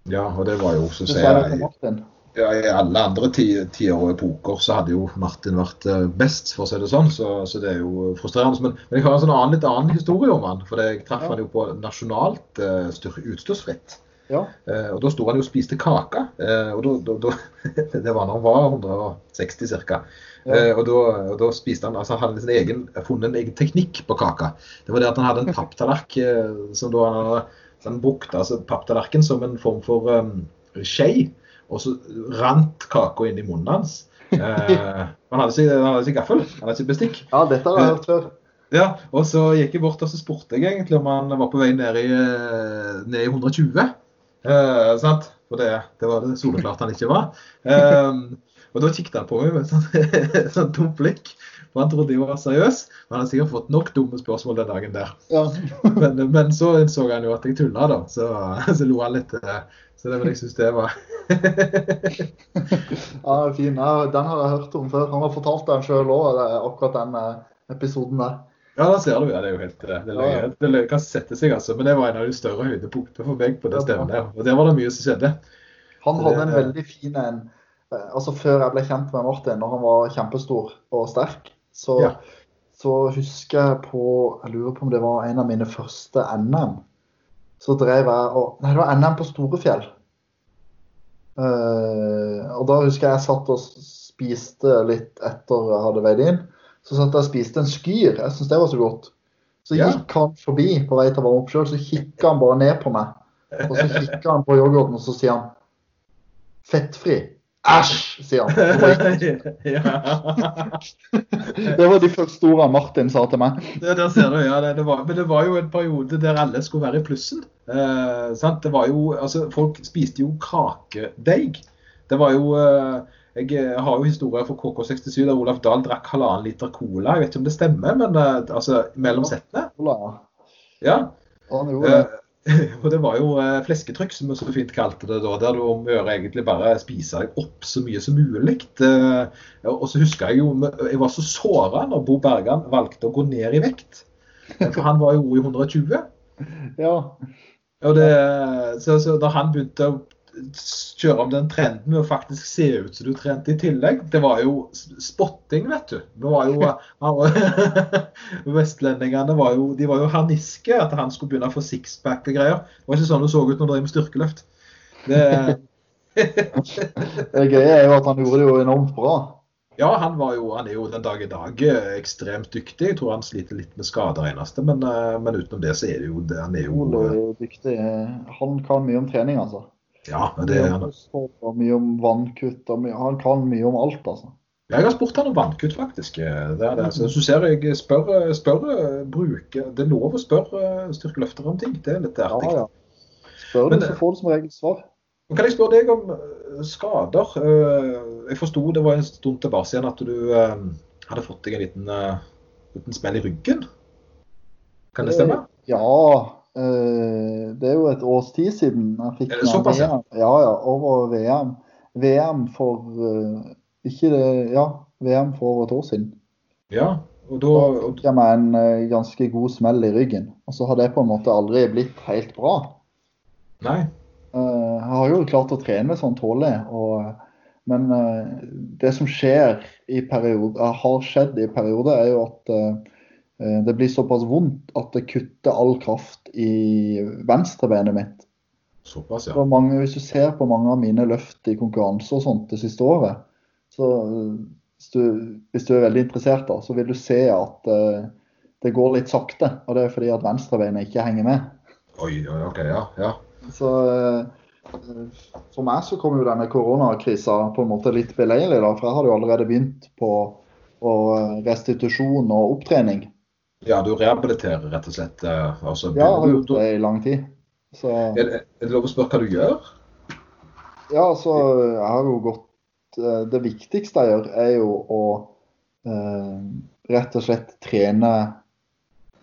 Ja, og det var jo også, så å ja, i alle andre ti- tider og epoker så hadde jo Martin vært eh, best, for å si det sånn. Så, så det er jo frustrerende. Men, men jeg har en sånn annen, litt annen historie om han. For jeg traff Ja. han jo på nasjonalt uh, utstyrsfritt. Ja. Uh, og Da sto han jo og spiste kake. Uh, og da, da, da, Det var når han var 160 ca. Ja. Uh, og, og da spiste han altså han hadde sin egen, funnet en egen teknikk på kaka. Det var det at han hadde en papptallerk som da han hadde han brukte altså papptallerken som en form for um, skje. Og så rant kaka inn i munnen hans. Eh, han hadde ikke, gaffel, han hadde ikke bestikk. ja, dette har jeg hørt før. Ja, og så gikk jeg bort og så spurte jeg egentlig om han var på vei ned i, eh, ned i 120. Eh, sant? For det, det var det soleklart han ikke var. Eh, og da kikket han på meg med et sånt, sånn dumt blikk. For han trodde jeg var seriøs. Men han hadde sikkert fått nok dumme spørsmål den dagen der. Ja. Men, men så innså han jo at jeg tulla, da. Så, så lo han litt. eh, Så det vil jeg synes det var ja, fin. Ja, den har jeg hørt om før. Han har fortalt den sjøl òg, akkurat den eh, episoden der. Ja, da ser du. Ja, det er jo helt det. det, er løye. det kan sette seg, altså. Men det var en av de større høydepunktene for meg på det stedet stevnet. der. Og der var det mye som skjedde. Han Det- hadde en veldig fin en eh, Altså Før jeg ble kjent med Martin, når han var kjempestor og sterk, så, Ja. så husker jeg på Jeg lurer på om det var en av mine første NM. Så drev jeg og Nei, det var NM på Storefjell. Uh, og da husker jeg jeg satt og spiste litt etter jeg hadde veid inn. Så satt jeg og spiste en skyr. Jeg syns det var så godt. Så gikk han forbi på vei til å varme opp sjøl, så kikka han bare ned på meg. Og så kikka han på yoghurten, og så sier han Fettfri. Æsj, sier han. Det var de første ordene Martin sa til meg. Det, der ser du, ja. Det, det var, men det var jo en periode der alle skulle være i plussen. Eh, sant? Det var jo, altså, folk spiste jo kakedeig. Det var jo eh, Jeg eh, har jo historier fra KK67 der Olaf Dahl drakk halvannen liter cola. Jeg vet ikke om det stemmer, men eh, altså, mellom settene. Ja, Ja. og det var jo eh, flesketrykk, som vi så fint kalte det da. Der du om å gjøre egentlig bare spise deg opp så mye som mulig. Eh, og så husker jeg jo Jeg var så såra når Bo Bergan valgte å gå ned i vekt. For han var jo i 120. Ja. Og det, så, så da han begynte å kjøre om den trenden med å faktisk se ut som du trente i tillegg, det var jo spotting, vet du. Det var jo, Vestlendingene var jo, de var jo harniske at han skulle begynne å få sixpack og greier. Det var ikke sånn det så ut når du drev med styrkeløft. Det, Det gøye er jo at han gjorde det jo enormt bra. ja, han, var jo, han er jo den dag i dag eh, ekstremt dyktig. Jeg tror han sliter litt med skader eneste, men, eh, men utenom det så er det jo det, Han er jo eh, dyktig. Han kan mye om trening, altså. Ja, det, er han, mye om vannkutt. Og mye, han kan mye om alt, altså. Ja, Jeg har spurt han om vannkutt, faktisk. Det er det. Så hvis du ser jeg spør, spør bruke, Det er lov å spørre styrkeløftere om ting. Det er litt Ja, artig. ja. Spør du, så får du som regel svar. Kan jeg spørre deg om eh, skader? Eh, Jeg forsto det var en stund tilbake igjen at du eh, hadde fått deg en liten, eh, liten smell i ryggen. Kan det stemme? Ja. Eh, det er jo et års tid siden jeg fikk det? VM. Ja, ja. Over VM. VM for eh, Ikke det Ja, VM for over et år siden. Ja. Og da, fikk jeg meg en eh, ganske god smell i ryggen. Og så har det på en måte aldri blitt helt bra. nei. Jeg har jo klart å trene sånn tålelig, Men det som skjer i perioder, har skjedd i perioder, er jo at det blir såpass vondt at det kutter all kraft i venstrebenet mitt. Såpass, ja. Mange, hvis du ser på mange av mine løft i konkurranse og sånt det siste året, så hvis du, hvis du er veldig interessert, da, så vil du se at uh, det går litt sakte. Og det er fordi at venstrebeinet ikke henger med. Oi, ok, ja, ja. Så uh, for meg så kom jo denne koronakrisa på en måte litt beleilig, da. For jeg hadde jo allerede begynt på restitusjon og opptrening. Ja, du rehabiliterer rett og slett? Altså, ja, jeg har gjort det i lang tid. Så, er, det, er, det, lov å spørre hva du gjør? Ja, altså, jeg har jo gått eh, Det viktigste jeg gjør, er jo å eh, rett og slett trene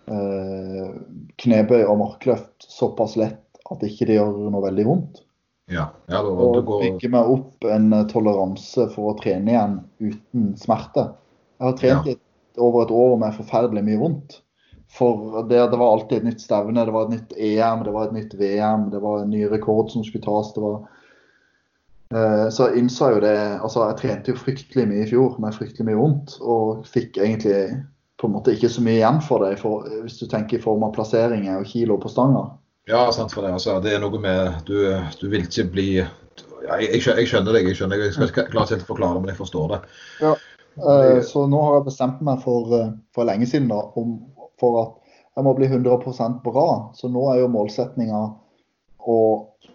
eh, knebøy og markløft såpass lett at ikke det gjør noe veldig vondt. Ja, ja, da, og går... bygge meg opp en toleranse for å trene igjen uten smerte. Jeg har trent ja. Over et år med forferdelig mye vondt. For det, det, var alltid et nytt stevne, det var et nytt EM, det var et nytt VM, det var en ny rekord som skulle tas. det var eh, så jeg innså jo det altså Jeg trente jo fryktelig mye i fjor med fryktelig mye vondt. Og fikk egentlig på en måte ikke så mye igjen for det, for, hvis du tenker i form av plasseringer og kilo på stanga. Ja, sant for det. Altså, det er noe med Du, du vil ikke bli ja, jeg, jeg, skjønner deg, jeg skjønner Jeg skal ikke klare helt å forklare, men jeg forstår det. Ja, eh, Så nå har jeg bestemt meg for, eh, for lenge siden da, om for at jeg må bli 100% bra. Så nå er jo målsettinga å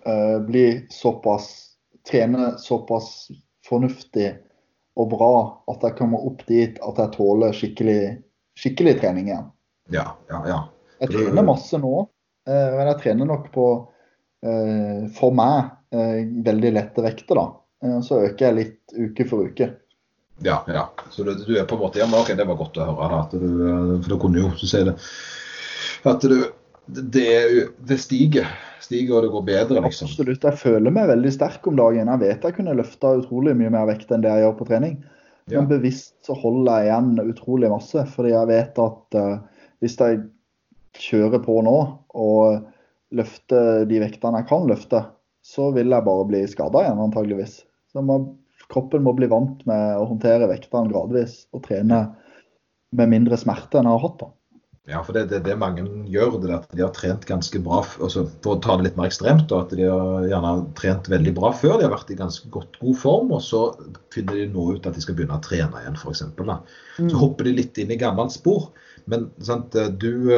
uh, bli såpass Trene såpass fornuftig og bra at jeg kommer opp dit at jeg tåler skikkelig, skikkelig trening igjen. Ja, ja, ja. Jeg trener masse nå, men jeg trener nok på, for meg, veldig lette vekter. da. Så øker jeg litt uke for uke. Ja, ja. Så du, du, er på en måte Ja, men OK, det var godt å høre. At du, for da kunne jo du si det. At du det, det, stiger. Stiger, og det går bedre, liksom. Absolutt. Jeg føler meg veldig sterk om dagen. Jeg vet jeg kunne løfta utrolig mye mer vekt enn det jeg gjør på trening. Ja. Men bevisst så holder jeg igjen utrolig masse. Fordi jeg vet at uh, hvis jeg kjører på nå og løfter de vektene jeg kan løfte, så vil jeg bare bli skada igjen, antageligvis. Så man kroppen må bli vant med å håndtere vektene gradvis og trene med mindre smerte enn jeg har hatt. da. Ja, for det er det, det, mange gjør. det at De har trent ganske bra altså for å ta det litt mer ekstremt. Da, at De har gjerne trent veldig bra før. De har vært i ganske godt god form. og Så finner de nå ut at de skal begynne å trene igjen, f.eks. Mm. Så hopper de litt inn i gammelt spor. Men sant, du,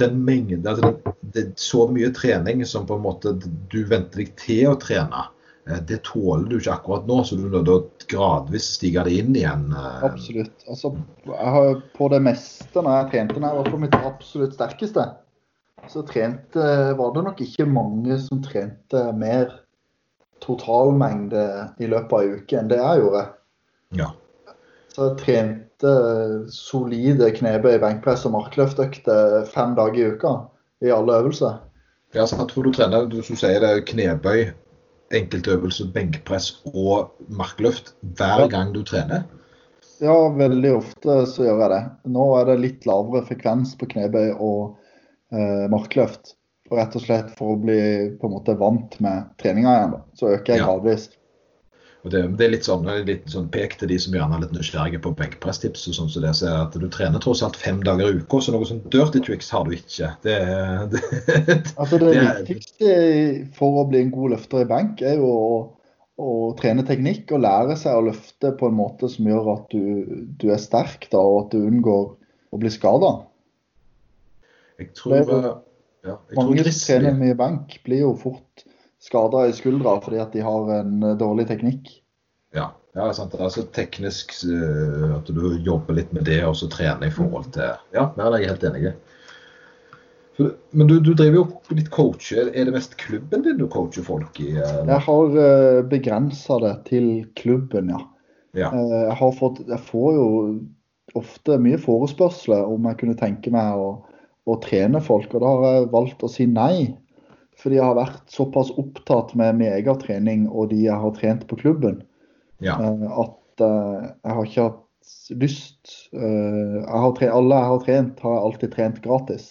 den mengden altså, det, det, Så mye trening som på en måte du venter deg til å trene Eh, det tåler du ikke akkurat nå, så du må gradvis stige det inn igjen. Eh. Absolutt. Altså, jeg har på det meste når jeg trente, når jeg var på mitt absolutt sterkeste, så trente, var det nok ikke mange som trente mer totalmengde i løpet av ei uke enn det jeg gjorde. Ja. Så jeg trente solide knebøy, benkpress og markløftøkter fem dager i uka i alle øvelser. Ja, sant, tror du trener, du, du sier det knebøy, enkeltøvelse, benkpress og markløft hver gang du trener? Ja, veldig ofte så gjør jeg det. Nå er det litt lavere frekvens på knebøy og eh, markløft. Rett og slett for å bli på en måte vant med treninga igjen. Da. Så øker jeg ja. Og det, det, er litt sånn, litt sånn pek til de som gjerne er litt nysgjerrige på benkpresstips. og sånn så det, så at Du trener tross alt fem dager i uka, så noe sånn dirty tricks har du ikke. Det, det, altså det, det viktigste for å bli en god løfter i benk, er jo å, å, trene teknikk og lære seg å løfte på en måte som gjør at du, du er sterk da, og at du unngår å bli skada. Jeg tror, ja, jeg mange som trener mye benk, blir jo fort skader i skuldra fordi at de har en eh, dårlig teknikk. Ja, ja sant. Altså teknisk uh, at du jobber litt med det og så trener i forhold til Ja, der er jeg helt enig. Men du, du driver jo litt coach. Er det mest klubben din du coacher folk i? Eller? Jeg har uh, begrensa det til klubben, ja. ja. Jeg, har fått, jeg får jo ofte mye forespørsler om jeg kunne tenke meg å, å trene folk, og da har jeg valgt å si nei. Fordi jeg har vært såpass opptatt med min egen trening og de jeg har trent på klubben, ja. Eh, at uh, jeg har ikke hatt lyst uh, jeg har tre, Alle jeg har trent, har jeg alltid trent gratis.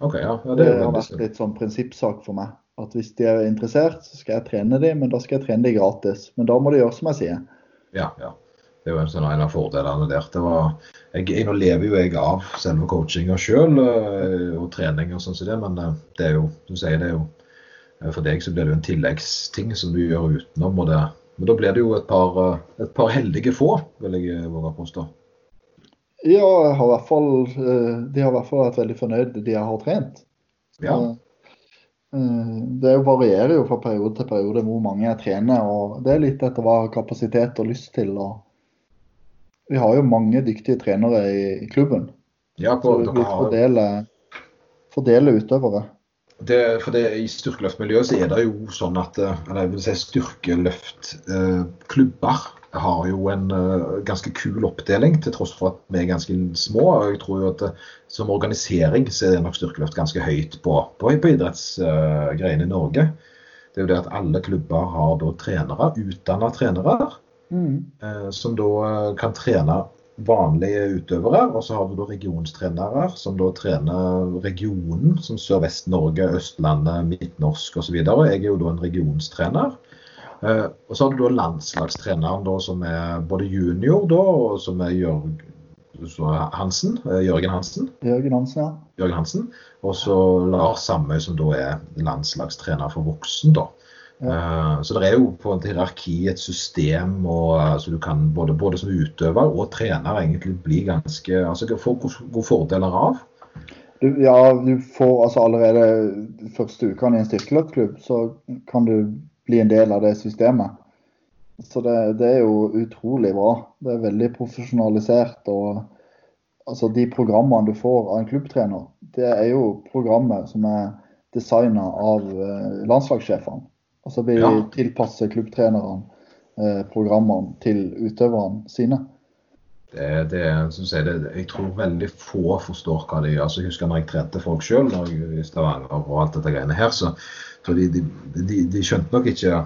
Okay, ja. Ja, det, det, har vært litt sånn prinsippsak for meg. at hvis de er interessert, så skal jeg trene dem, men da skal jeg trene dem gratis. Men da må de gjøre som jeg sier. Ja, ja. Det er jo en, sånn, en av fordelene der. Det var, jeg, Nå lever jo jeg av selve coachinga sjøl og trening og sånn som det, men det er jo, du sier det er jo for deg så blir det jo en tilleggsting som du gjør utenom. og det, Men da blir det jo et par, et par heldige få, vil jeg våge påstå. Ja, har fall, de har i hvert fall vært veldig fornøyd, de jeg har trent. Ja. Det varierer jo fra periode til periode hvor mange jeg trener. og Det er litt etter hva jeg har kapasitet og lyst til. og Vi har jo mange dyktige trenere i klubben. Ja, på, så vi fordeler, fordeler utøvere. Det, for det, I styrkeløftmiljøet så er det jo sånn at eller jeg vil si styrkeløftklubber eh, har jo en uh, ganske kul oppdeling, til tross for at vi er ganske små. og jeg tror jo at Som organisering så er nok styrkeløft ganske høyt på, på, på idrettsgreiene i Norge. Det er jo det at alle klubber har da trenere, utdanna trenere, mm. som da kan trene vanlige utøvere. Og så har du da regionstrenere som da trener regionen, som Sør-Vest-Norge, Østlandet, Midt-Norsk osv. Jeg er jo da en regionstrener. Uh, og så har du da landslagstreneren da, som er både junior da, og som er Jørg Hansen, Jørgen Hansen. Jørgen Hansen, ja. Jørgen Hansen. Og så Lars Samøy, som da er landslagstrener for voksen. da. Uh, så det er jo på en hierarki, et system, og så du kan både, både, som utøver og trener egentlig bli ganske altså Få gode fordeler av. Du, ja, du får altså allerede første ukene i en styrkeløpsklubb, så kan du bli en del av det systemet. Så det, det, er jo utrolig bra. Det er veldig profesjonalisert. og altså De programmene du får av en klubbtrener, det er jo programmer som er designa av eh, landslagssjefene. Altså vi ja. tilpasser klubbtrenerne eh, programmene til utøverne sine. Det, det som jeg, det, jeg tror veldig få forstår hva de gjør. Altså, jeg husker når jeg trente folk sjøl i Stavanger og alt dette greiene her, så, så de, de, de, de, skjønte nok ikke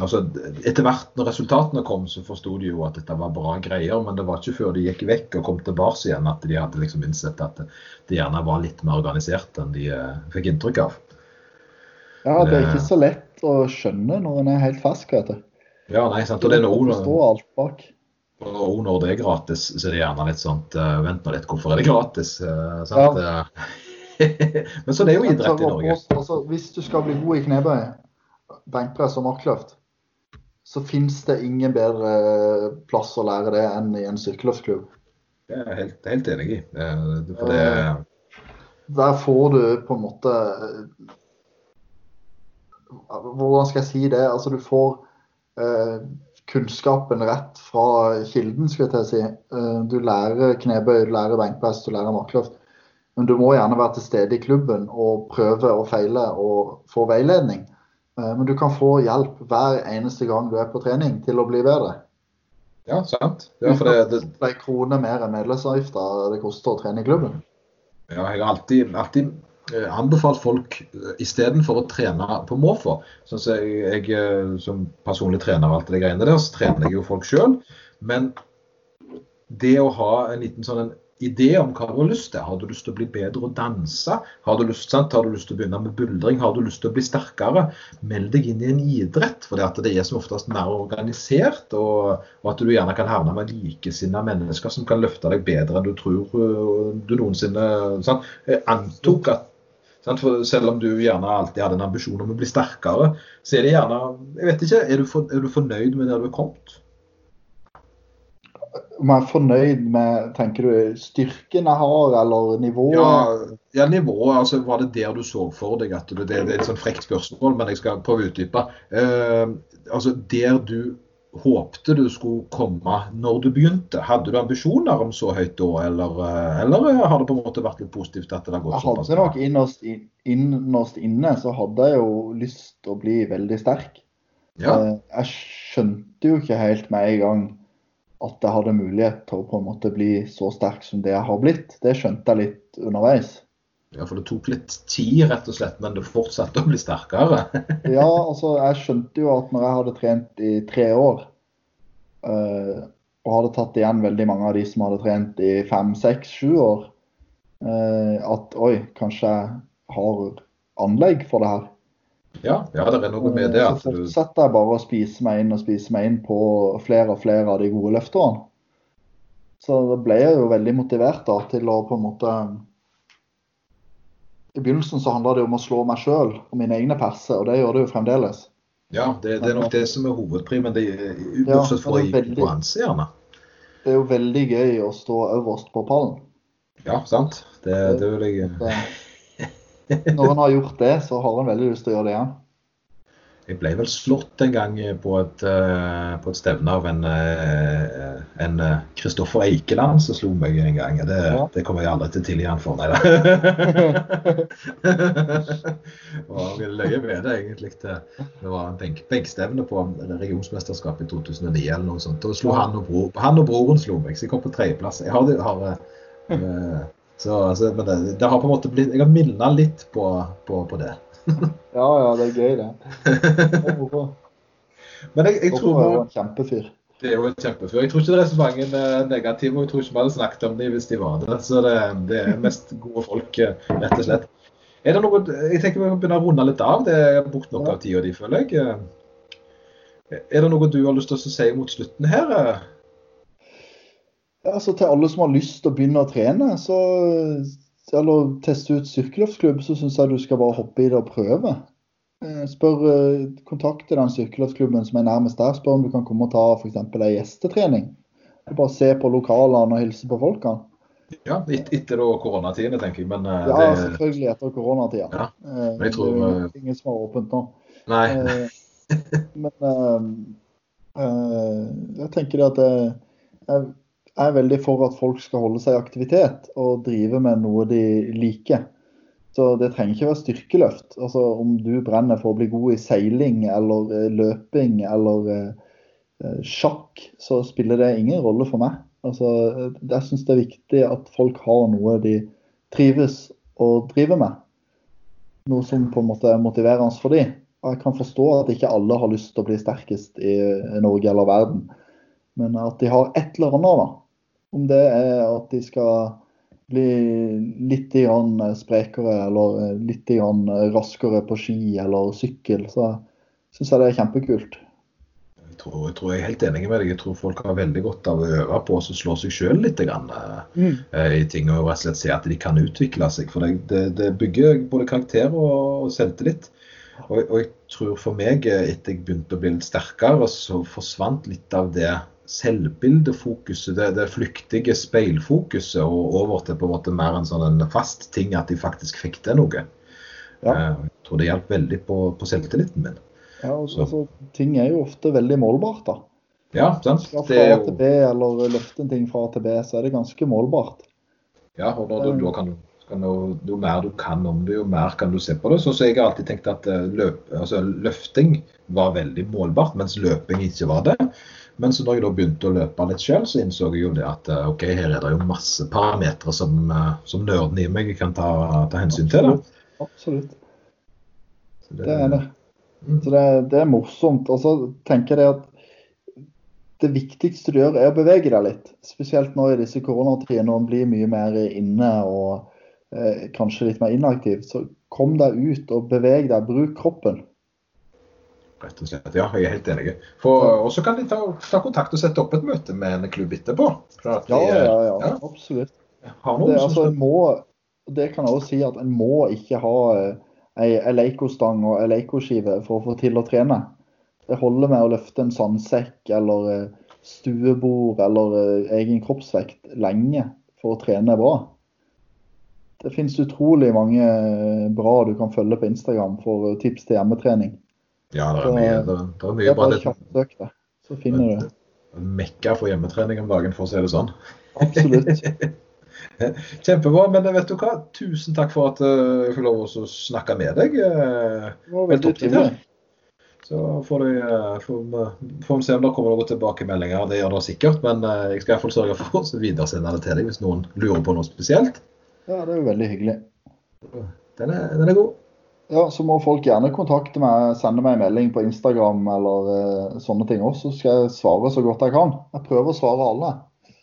altså Etter hvert når resultatene kom, så forsto de jo at dette var bra greier, men det var ikke før de gikk vekk og kom tilbake igjen at de hadde liksom innsett at det gjerne var litt mer organisert enn de uh, fikk inntrykk av. Ja, det er ikke så lett å skjønne når en er helt fersk, vet du. Ja, nei, sant. Og det er noe, alt bak. Og når det er gratis, så er det gjerne litt sånn uh, Vent nå litt, hvorfor er det gratis? Uh, sant? Ja. Men så det er jo idrett i Norge. Altså, hvis du skal bli god i knebøy, benkpress og markløft, så finnes det ingen bedre plass å lære det enn i en styrkeløftklubb. Det er jeg helt, helt enig i. For det... Der får du på en måte Hvordan skal jeg si det? Altså, du får eh, kunnskapen rett fra kilden, skulle jeg til å si. Eh, du lærer knebøy, du lærer benkpress, du lærer markløft. Men du må gjerne være til stede i klubben og prøve og feile og få veiledning. Eh, men du kan få hjelp hver eneste gang du er på trening til å bli bedre. Ja, sant. Ja, for det, det... det er kroner mer enn medlemsavgifta det koster å trene i klubben. Ja, jeg har alltid, alltid anbefalt folk eh, istedenfor å trene på måfå. Sånn jeg, jeg, som personlig trener og alt det greiene der, så trener jeg jo folk sjøl. Men det å ha en liten sånn en idé om hva du har lyst til. Har du lyst til å bli bedre å danse? Har du lyst, sant? Har du lyst til å begynne med buldring? Har du lyst til å bli sterkere? Meld deg inn i en idrett, for det er som oftest mer organisert. Og, og at du gjerne kan havne med likesinnede mennesker som kan løfte deg bedre enn du tror du noensinne sant? Antok at for selv om du gjerne alltid hadde en ambisjon om å bli sterkere, så er det gjerne Jeg vet ikke, er du, for, er du fornøyd med der du er kommet? om jeg er fornøyd med tenker du, styrken jeg har, eller nivået? Ja, ja, nivået. altså Var det der du så for deg at du, det, det, er et sånn frekt spørsmål, men jeg skal prøve å utdype. Uh, altså Der du håpte du skulle komme når du begynte, hadde du ambisjoner om så høyt da, eller, eh, eller har det på en måte vært litt positivt at det har gått såpass? Jeg hadde nok innerst, innerst inne så hadde jeg jo lyst til å bli veldig sterk. Ja. Uh, jeg skjønte jo ikke helt med en gang at jeg hadde mulighet til å på en måte bli så sterk som det jeg har blitt. Det skjønte jeg litt underveis. Ja, for det tok litt tid, rett og slett, men det fortsatte å bli sterkere? ja, altså jeg skjønte jo at når jeg hadde trent i tre år, uh, og hadde tatt igjen veldig mange av de som hadde trent i fem, seks, sju år, uh, at oi, kanskje jeg har anlegg for det her. Ja, ja, det er noe med det. Eh, At Så du, fortsetter jeg bare å spise meg inn og spise meg inn på flere og flere av de gode løfterne. Så da ble jeg jo veldig motivert da, til å på en måte I begynnelsen så handla det om å slå meg sjøl og mine egne perser, og det gjør det jo fremdeles. ja, det, det er nok det som er hovedpri, men det er Ja, bortsett fra i konkurranse, gjerne. Det er jo veldig gøy å stå øverst på pallen. Ja, sant. Det, det vil jeg når en har gjort det, så har en veldig lyst til å gjøre det igjen. Jeg ble vel slått en gang på et, eh, på et stevne av en eh, en eh, Kristoffer Eikeland som slo meg en gang. Det, Ja. det kommer jeg aldri til å tilgi han for, nei da. Og løye med det, egentlig. Det var en benk, benkstevne på regionsmesterskapet i 2009 eller noe sånt. Da slo han og, bro, han og broren slo meg, så jeg kom på tredjeplass. Jeg har, har øh, så, altså, men det, det har på en måte blitt Jeg har minna litt på, på, på det. Ja, ja, det er gøy, det. Det. Men jeg, jeg tror er en kjempefyr. Det er jo en kjempefyr. Jeg tror ikke det er så mange eh, negative, og jeg tror ikke vi hadde snakket om dem hvis de var det. Så det, det er mest gode folk, eh, rett og slett. Er det noe, Jeg tenker vi kan begynne å runde litt av. Det er brukt nok av tida di, føler jeg. Eh, Er det noe du har lyst til å si mot slutten her? Ja, altså til alle som har lyst til å begynne å trene, så, eller teste ut styrkeløftsklubb, så syns jeg du skal bare hoppe i det og prøve. Eh, Spør, eh, Kontakte den styrkeløftklubben som er nærmest der. Spør om du kan komme og ta f.eks. ei gjestetrening. Bare se på lokalene og hilse på folkene. Ja, et, Etter koronatiden, tenker jeg. Men eh, Ja, det selvfølgelig etter koronatida. Ja, men jeg tror, det er ingen som har åpent nå. Nei. Men uh, uh, jeg tenker det at jeg er veldig for at folk skal holde seg i aktivitet og drive med noe de liker. Så det trenger ikke være styrkeløft. Altså Om du brenner for å bli god i seiling eller eh, løping eller eh, eh, sjakk, så spiller det ingen rolle for meg. Altså, eh, jeg syns det er viktig at folk har noe de trives og driver med. Noe som på en måte er motiverende for dem. Og jeg kan forstå at ikke alle har lyst til å bli sterkest i Norge eller verden. Men at de har et eller annet, da. Om det er at de skal bli litt grann sprekere eller litt grann raskere på ski eller sykkel, så syns jeg det er kjempekult. Jeg tror, jeg tror jeg er helt enig med deg. Jeg tror folk har veldig godt av å øve på å slå seg sjøl litt grann, eh, eh, i ting og rett og slett se at de kan utvikle seg. For det, det, det bygger både karakter og, selvtillit. Og, og jeg tror for meg, eh, etter jeg begynte å bli litt sterkere, så forsvant litt av det selvbildefokuset, det, det flyktige speilfokuset, og over til på en måte mer en sånn en fast ting at de faktisk fikk til noe. Ja. Eh, Jeg tror det hjalp veldig på, på selvtilliten min. Ja, og, Så. altså, ting er jo ofte veldig målbart, da. Ja, sant? Fra Det er A til B eller løfte en ting fra A til B, så er det ganske målbart. ja, og da, da, da kan du kan jo mer du kan om det, jo mer kan du se på det. Så, så jeg har alltid tenkt at eh, løp, altså, løfting var veldig målbart, mens løping ikke var det. Men så når jeg da begynte å løpe litt selv, så innså jeg jo det at eh, ok, her er det jo masse parametere som, eh, som nerden i meg kan ta, ta hensyn til. Da. Absolutt. Det, Det er det. Mm. Så det, det er morsomt. Og så tenker jeg at det viktigste du gjør, er å bevege deg litt. Spesielt nå i disse koronatidene når en blir mye mer inne og eh, kanskje litt mer inaktiv. Så kom deg ut og beveg deg. Bruk kroppen. Rett og slett, ja, jeg er helt enig. Og så kan de ta, ta kontakt og sette opp et møte med en klubb etterpå. De, Ja, ja, ja. ja. Absolutt. Det, som altså, må, det kan jeg også si at en må ikke ha eh, ei Eleiko-stang og Eleiko-skive for å få til å trene. Det holder med å løfte en sandsekk eller eh, stuebord eller eh, egen kroppsvekt lenge for å trene bra. Det finnes utrolig mange bra du kan følge på Instagram for tips til hjemmetrening. Ja, det er mye, det, det er Det er bare Det kjapt søk det, så finner du det. mekka for hjemmetrening om dagen, for å si det sånn. Absolutt. Kjempebra. Men vet du hva, tusen takk for at eh, jeg fikk lov å snakke med deg. eh, Det var veldig trivelig. Så får, eh, får, vi- får vi se om det kommer noen tilbakemeldinger. Det gjør det sikkert. Men jeg skal i hvert fall sørge for å videresende det til deg hvis noen lurer på noe spesielt. Ja, det er jo veldig hyggelig. Den er, den er god. Ja, så må folk gjerne kontakte meg, sende meg en melding på Instagram eller uh, sånne ting også, så skal jeg svare så godt jeg kan. Jeg prøver å svare alle.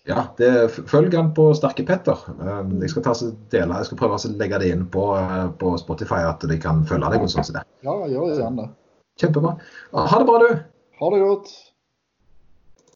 Ja, det, følg han på Sterke Petter. Um, jeg skal ta dele, jeg skal prøve å legge det inn på, uh, på Spotify, at de kan følge deg. og sånn som det. Ja, gjør gjerne det. Kjempebra. Ha det bra, du. Ha det godt.